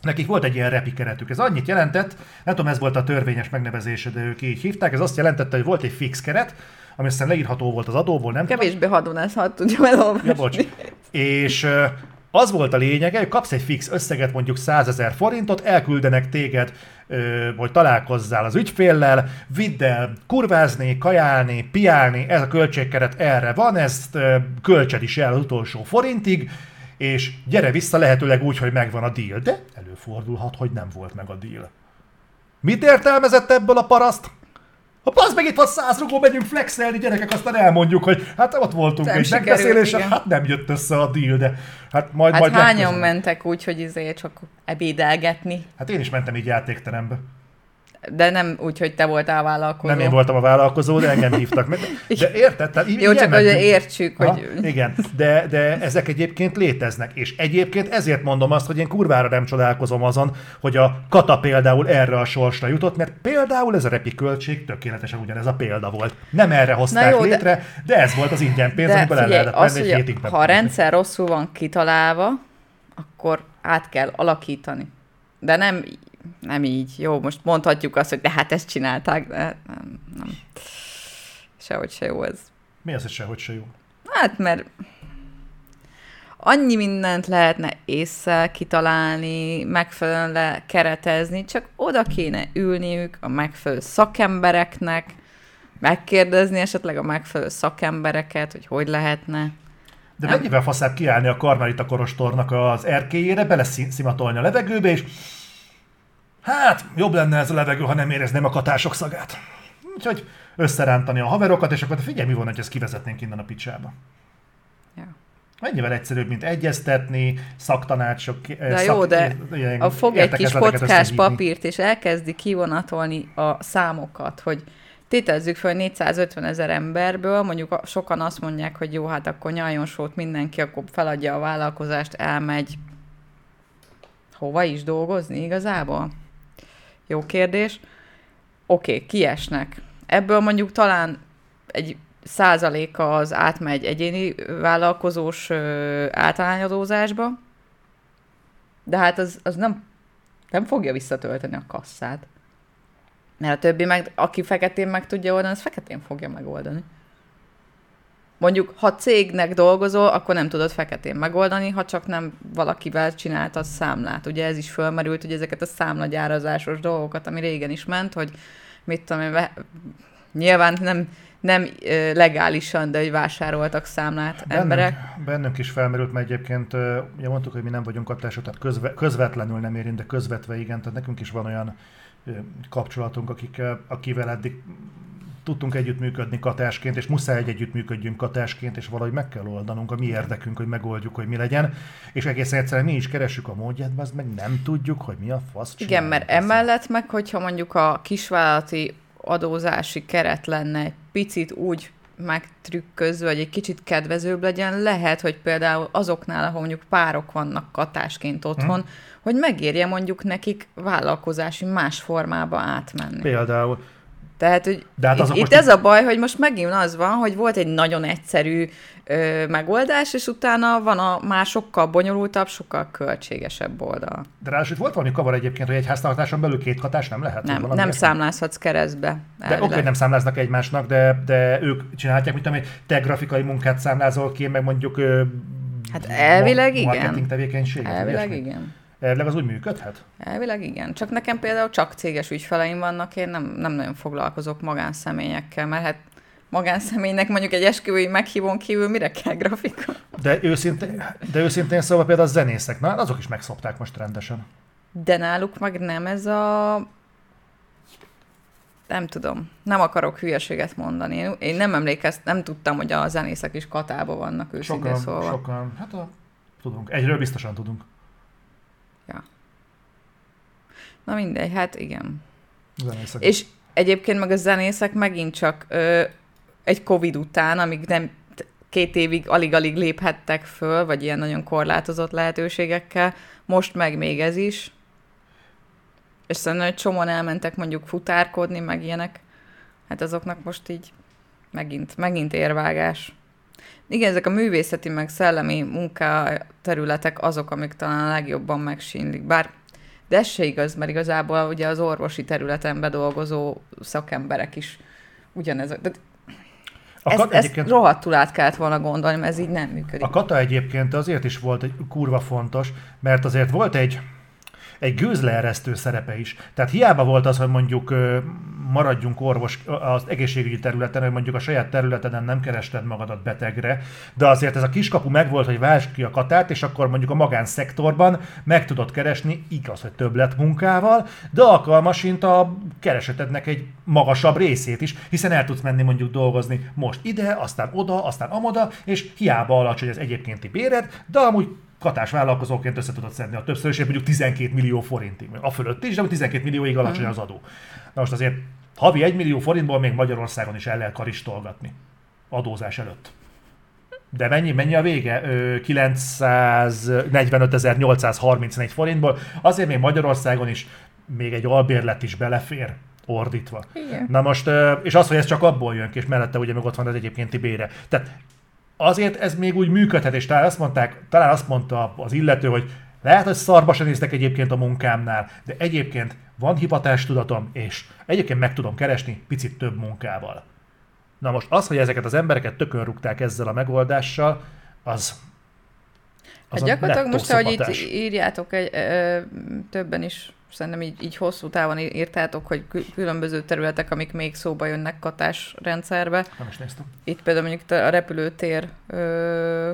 Nekik volt egy ilyen repi keretük. Ez annyit jelentett, nem tudom, ez volt a törvényes megnevezése, de ők így hívták, ez azt jelentette, hogy volt egy fix keret, ami aztán leírható volt az adóból, nem
Kevésbé hadonás, ha tudja elolvasni. Ja, bocs.
És az volt a lényege, hogy kapsz egy fix összeget, mondjuk 100 ezer forintot, elküldenek téged, hogy találkozzál az ügyféllel, vidd el kurvázni, kajálni, piálni, ez a költségkeret erre van, ezt költsed is el az utolsó forintig, és gyere vissza lehetőleg úgy, hogy megvan a deal. De előfordulhat, hogy nem volt meg a deal. Mit értelmezett ebből a paraszt? Ha az meg itt van száz rugó, megyünk flexelni, gyerekek, aztán elmondjuk, hogy hát ott voltunk nem egy megbeszélésen, hát nem jött össze a deal, de hát majd
hát
majd
hányan legközelebb. mentek úgy, hogy izé csak ebédelgetni?
Hát én is mentem így játékterembe.
De nem úgy, hogy te voltál vállalkozó.
Nem én voltam a vállalkozó, de engem hívtak. <laughs> De érted? Tehát
Jó, csak hogy értsük, ha? hogy...
Igen, de, de ezek egyébként léteznek. És egyébként ezért mondom azt, hogy én kurvára nem csodálkozom azon, hogy a kata például erre a sorsra jutott, mert például ez a repi költség tökéletesen ugyanez a példa volt. Nem erre hozták jó, létre, de, de ez volt az ingyen pénz, amiből el lehetett
az, egy hétig Ha a rendszer rosszul van kitalálva, akkor át kell alakítani. De nem nem így. Jó, most mondhatjuk azt, hogy de hát ezt csinálták, de nem, nem. Sehogy se jó ez.
Mi az, hogy sehogy se jó?
Hát, mert annyi mindent lehetne észre kitalálni, megfelelően lekeretezni, csak oda kéne ülniük a megfelelő szakembereknek, megkérdezni esetleg a megfelelő szakembereket, hogy hogy lehetne.
De mennyivel faszább kiállni a Karmelita Korostornak az erkélyére, beleszimatolni a levegőbe, és Hát, jobb lenne ez a levegő, ha nem érezném a katások szagát. Úgyhogy összerántani a haverokat, és akkor figyelj, mi van, hogy ezt kivezetnénk innen a picsába. Ja. Mennyivel egyszerűbb, mint egyeztetni, szaktanácsok.
Eh, de szak, jó, de ilyen, a fog egy kis kockás papírt, és elkezdi kivonatolni a számokat, hogy tételezzük fel, hogy 450 ezer emberből, mondjuk sokan azt mondják, hogy jó, hát akkor nyaljon sót mindenki, akkor feladja a vállalkozást, elmegy hova is dolgozni igazából? Jó kérdés. Oké, okay, kiesnek. Ebből mondjuk talán egy százaléka az átmegy egyéni vállalkozós általányadózásba, de hát az, az nem, nem fogja visszatölteni a kasszát. Mert a többi meg, aki feketén meg tudja oldani, az feketén fogja megoldani. Mondjuk, ha cégnek dolgozol, akkor nem tudod feketén megoldani, ha csak nem valakivel csináltad számlát. Ugye ez is fölmerült, hogy ezeket a számlagyárazásos dolgokat, ami régen is ment, hogy mit tudom én, nyilván nem, nem legálisan, de hogy vásároltak számlát bennünk, emberek.
Bennünk is felmerült, mert egyébként ugye mondtuk, hogy mi nem vagyunk hatások, tehát közve, közvetlenül nem érint, de közvetve igen, tehát nekünk is van olyan kapcsolatunk, akik, akivel eddig tudtunk együttműködni katásként, és muszáj egy együttműködjünk katásként, és valahogy meg kell oldanunk a mi érdekünk, hogy megoldjuk, hogy mi legyen, és egészen egyszerűen mi is keressük a módját, mert meg nem tudjuk, hogy mi a fasz
Igen, mert emellett meg, hogyha mondjuk a kisvállalati adózási keret lenne egy picit úgy megtrükközve, vagy egy kicsit kedvezőbb legyen, lehet, hogy például azoknál, ahol mondjuk párok vannak katásként otthon, hmm. hogy megérje mondjuk nekik vállalkozási más formába átmenni.
Például.
Tehát, hogy De hát itt, itt ez a baj, hogy most megint az van, hogy volt egy nagyon egyszerű ö, megoldás, és utána van a már sokkal bonyolultabb, sokkal költségesebb oldal.
De ráadásul volt valami kavar egyébként, hogy egy háztartáson belül két hatás nem lehet?
Nem, nem számlázhatsz keresztbe.
De oké, okay, nem számláznak egymásnak, de, de ők csinálják, mint amely te grafikai munkát számlázol ki, meg mondjuk
Hát elvileg igen.
tevékenység.
Elvileg igen.
Elvileg az úgy működhet?
Elvileg igen. Csak nekem például csak céges ügyfeleim vannak, én nem, nem nagyon foglalkozok magánszemélyekkel, mert hát magánszemélynek mondjuk egy esküvői meghívón kívül mire kell grafika?
De őszintén, de őszintén szóval például a zenészek, na azok is megszopták most rendesen.
de náluk meg nem ez a nem tudom, nem akarok hülyeséget mondani. Én nem emlékeztem, nem tudtam, hogy a zenészek is katában vannak őszintén
Sokan,
szólva.
sokan, hát a, tudunk. Egyről biztosan tudunk.
Na mindegy, hát igen.
Zenészek.
És egyébként meg a zenészek megint csak ö, egy Covid után, amíg nem két évig alig-alig léphettek föl, vagy ilyen nagyon korlátozott lehetőségekkel, most meg még ez is. És szerintem egy csomóan elmentek mondjuk futárkodni, meg ilyenek. Hát azoknak most így megint, megint érvágás. Igen, ezek a művészeti meg szellemi munka területek azok, amik talán a legjobban megsínlik. Bár de ez se igaz, mert igazából ugye az orvosi területen bedolgozó szakemberek is ugyanez. De
a
ezt,
kat,
ezt
egyébként,
rohadtul át kellett volna gondolni, mert ez így nem működik.
a kata egyébként azért is volt egy kurva fontos, mert azért volt egy, egy gőzleeresztő szerepe is. Tehát hiába volt az, hogy mondjuk maradjunk orvos az egészségügyi területen, hogy mondjuk a saját területeden nem kerested magadat betegre, de azért ez a kiskapu megvolt, hogy váltsd ki a katát, és akkor mondjuk a magánszektorban meg tudod keresni, igaz, hogy többlet munkával, de alkalmasint a keresetednek egy magasabb részét is, hiszen el tudsz menni mondjuk dolgozni most ide, aztán oda, aztán amoda, és hiába alacsony az egyébkénti béred, de amúgy katás vállalkozóként össze tudod szedni a többszörösét, mondjuk 12 millió forintig, meg a fölött is, de 12 millióig alacsony az adó. Na most azért havi 1 millió forintból még Magyarországon is el lehet karistolgatni adózás előtt. De mennyi, mennyi a vége? Ö, 945.834 forintból. Azért még Magyarországon is még egy albérlet is belefér ordítva.
Igen.
Na most, és az, hogy ez csak abból jön ki, és mellette ugye meg ott van az egyébkénti bére. Tehát azért ez még úgy működhet, és talán azt mondták, talán azt mondta az illető, hogy lehet, hogy szarba se néztek egyébként a munkámnál, de egyébként van hivatástudatom, és egyébként meg tudom keresni picit több munkával. Na most az, hogy ezeket az embereket tökön rúgták ezzel a megoldással, az, az
Hát gyakorlatilag most, ahogy itt írjátok, egy, ö, többen is szerintem így, így hosszú távon írtátok, hogy kü- különböző területek, amik még szóba jönnek katás rendszerbe.
Nem is néztem.
Itt például mondjuk a repülőtér, ö,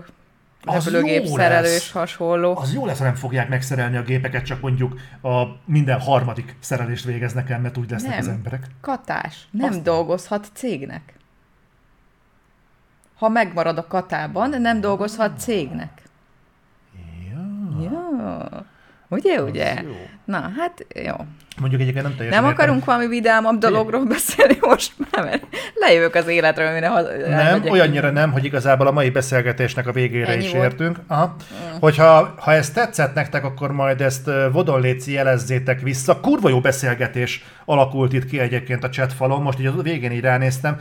Az
repülőgép
jó
szerelő
lesz.
és hasonló.
Az jó lesz, ha nem fogják megszerelni a gépeket, csak mondjuk a minden harmadik szerelést végeznek el, mert úgy lesznek
Nem.
az emberek.
Katás. Nem
Azt-
dolgozhat cégnek. Ha megmarad a katában, nem dolgozhat cégnek.
Ja,
Ja. Ugye, ugye?
jó.
Na, hát jó.
Mondjuk egyébként nem teljesen
Nem
értem.
akarunk valami vidámabb dologról beszélni most már, mert lejövök az életről, mire haza,
Nem, olyannyira nem, hogy igazából a mai beszélgetésnek a végére
Ennyi
is
volt.
értünk. Aha. Hogyha ha ez tetszett nektek, akkor majd ezt Vodon Léci jelezzétek vissza. Kurva jó beszélgetés alakult itt ki egyébként a chat falon, most így a végén így ránéztem.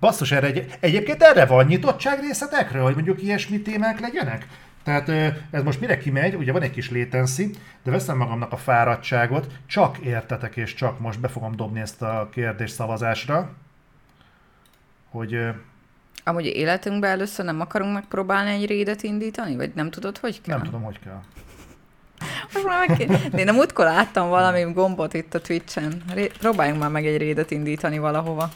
Basszus, erre egy, egyébként erre van nyitottság részletekről, hogy mondjuk ilyesmi témák legyenek? Tehát ez most mire kimegy, ugye van egy kis latency, de veszem magamnak a fáradtságot, csak értetek és csak most be fogom dobni ezt a kérdést szavazásra, hogy
Amúgy életünkben először nem akarunk megpróbálni egy rédet indítani? Vagy nem tudod, hogy kell?
nem tudom, hogy kell.
Én a múltkor láttam valami gombot itt a Twitch-en. Ré- Próbáljunk már meg egy rédet indítani valahova.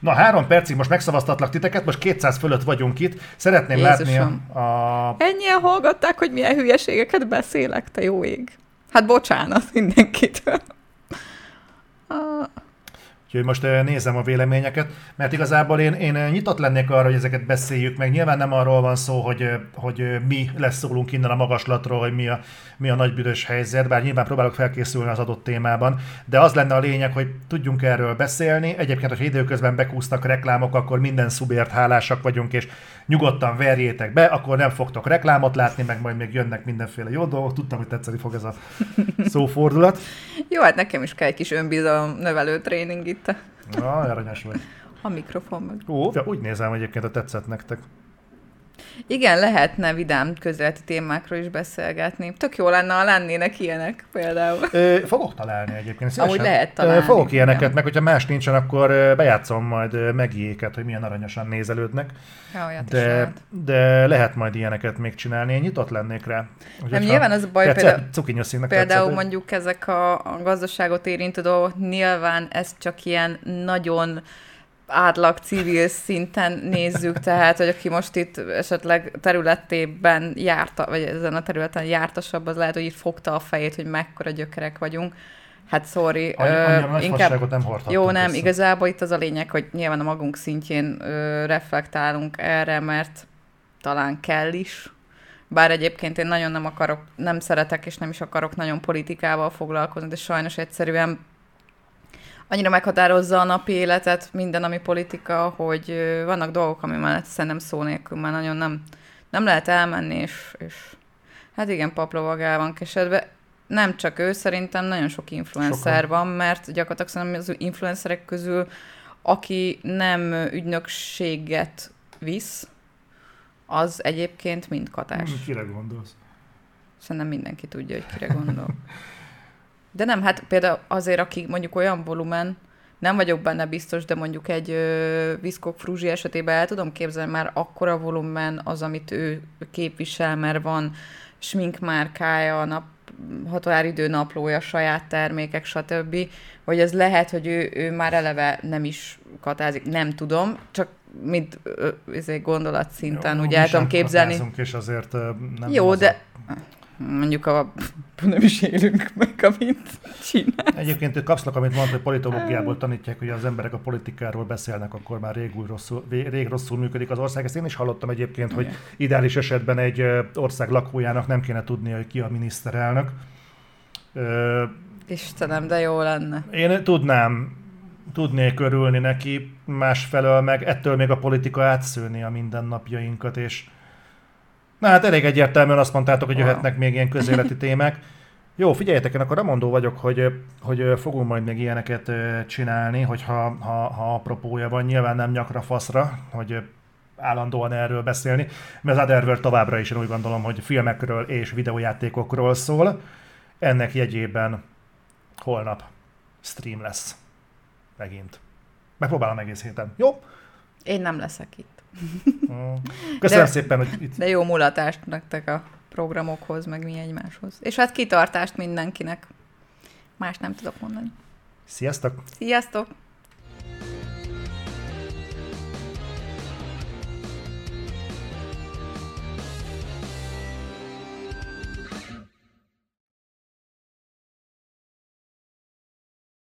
Na, három percig most megszavaztatlak titeket, most 200 fölött vagyunk itt. Szeretném
Jézusom.
látni a...
Ennyien hallgatták, hogy milyen hülyeségeket beszélek, te jó ég. Hát bocsánat mindenkitől.
Úgyhogy most eh, nézem a véleményeket, mert igazából én, én eh, nyitott lennék arra, hogy ezeket beszéljük meg. Nyilván nem arról van szó, hogy, eh, hogy mi leszólunk innen a magaslatról, hogy mi a, mi a nagybüdös helyzet, bár nyilván próbálok felkészülni az adott témában, de az lenne a lényeg, hogy tudjunk erről beszélni. Egyébként, hogyha időközben bekúsznak reklámok, akkor minden szubért hálásak vagyunk, és nyugodtan verjétek be, akkor nem fogtok reklámot látni, meg majd még jönnek mindenféle jó dolgok. Tudtam, hogy tetszeni fog ez a <laughs> szófordulat.
jó, hát nekem is kell egy kis önbizalom növelő tréning itt a,
Na, aranyos vagy.
a mikrofon meg.
Ó, ja, úgy nézem egyébként, hogy tetszett nektek.
Igen, lehetne vidám közéleti témákról is beszélgetni. Tök jó lenne, ha lennének ilyenek például.
Ö, fogok találni egyébként. szívesen.
Amúgy lehet
Ö,
találni,
Fogok ilyeneket,
igen.
meg hogyha más nincsen, akkor bejátszom majd megiéket, hogy milyen aranyosan nézelődnek.
Ja,
De,
lehet.
de lehet majd ilyeneket még csinálni, én nyitott lennék rá. Úgyhogy,
Nem, nyilván az a baj, például- Például
tetszett,
mondjuk ezek a, a gazdaságot érintő dolgok, nyilván ez csak ilyen nagyon átlag civil szinten nézzük, tehát, hogy aki most itt esetleg területében járta, vagy ezen a területen jártasabb, az lehet, hogy itt fogta a fejét, hogy mekkora gyökerek vagyunk. Hát sorry,
Annyi, ö, inkább... nem
Jó, nem, össze. igazából itt az a lényeg, hogy nyilván a magunk szintjén ö, reflektálunk erre, mert talán kell is. Bár egyébként én nagyon nem akarok, nem szeretek és nem is akarok nagyon politikával foglalkozni, de sajnos egyszerűen annyira meghatározza a napi életet, minden, ami politika, hogy vannak dolgok, ami mellett szerintem szó nélkül már nagyon nem, nem lehet elmenni, és, és hát igen, paplovagál van kesedve. Nem csak ő, szerintem nagyon sok influencer Sokan. van, mert gyakorlatilag szerintem az influencerek közül, aki nem ügynökséget visz, az egyébként mind katás.
Kire gondolsz?
Szerintem mindenki tudja, hogy kire gondol. <laughs> De nem, hát például azért, aki mondjuk olyan volumen, nem vagyok benne biztos, de mondjuk egy Viszkok Fruzsi esetében el tudom képzelni már akkora volumen az, amit ő képvisel, mert van sminkmárkája, nap, határidő naplója, saját termékek, stb. Hogy ez lehet, hogy ő, ő már eleve nem is katázik, nem tudom, csak mint egy gondolat szinten, Jó, ugye el tudom képzelni.
és azért nem
Jó, de mondjuk a nem is élünk meg, amit csinál.
Egyébként ő kapszlak, amit mondta, hogy politológiából tanítják, hogy az emberek a politikáról beszélnek, akkor már rég, rosszul, rég rosszul működik az ország. Ezt én is hallottam egyébként, hogy ideális esetben egy ország lakójának nem kéne tudnia, hogy ki a miniszterelnök.
Istenem, de jó lenne.
Én tudnám, tudnék örülni neki, másfelől meg ettől még a politika átszőni a mindennapjainkat, és Na hát elég egyértelműen azt mondtátok, hogy jöhetnek még ilyen közéleti <laughs> témák. Jó, figyeljetek, én akkor remondó vagyok, hogy, hogy fogunk majd még ilyeneket csinálni, hogyha ha, ha apropója van, nyilván nem nyakra faszra, hogy állandóan erről beszélni, mert az Otherworld továbbra is én úgy gondolom, hogy filmekről és videójátékokról szól. Ennek jegyében holnap stream lesz. Megint. Megpróbálom egész héten. Jó?
Én nem leszek itt. <laughs>
Köszönöm de, szépen, hogy itt...
De jó mulatást nektek a programokhoz, meg mi egymáshoz. És hát kitartást mindenkinek. Más nem tudok mondani.
Sziasztok!
Sziasztok!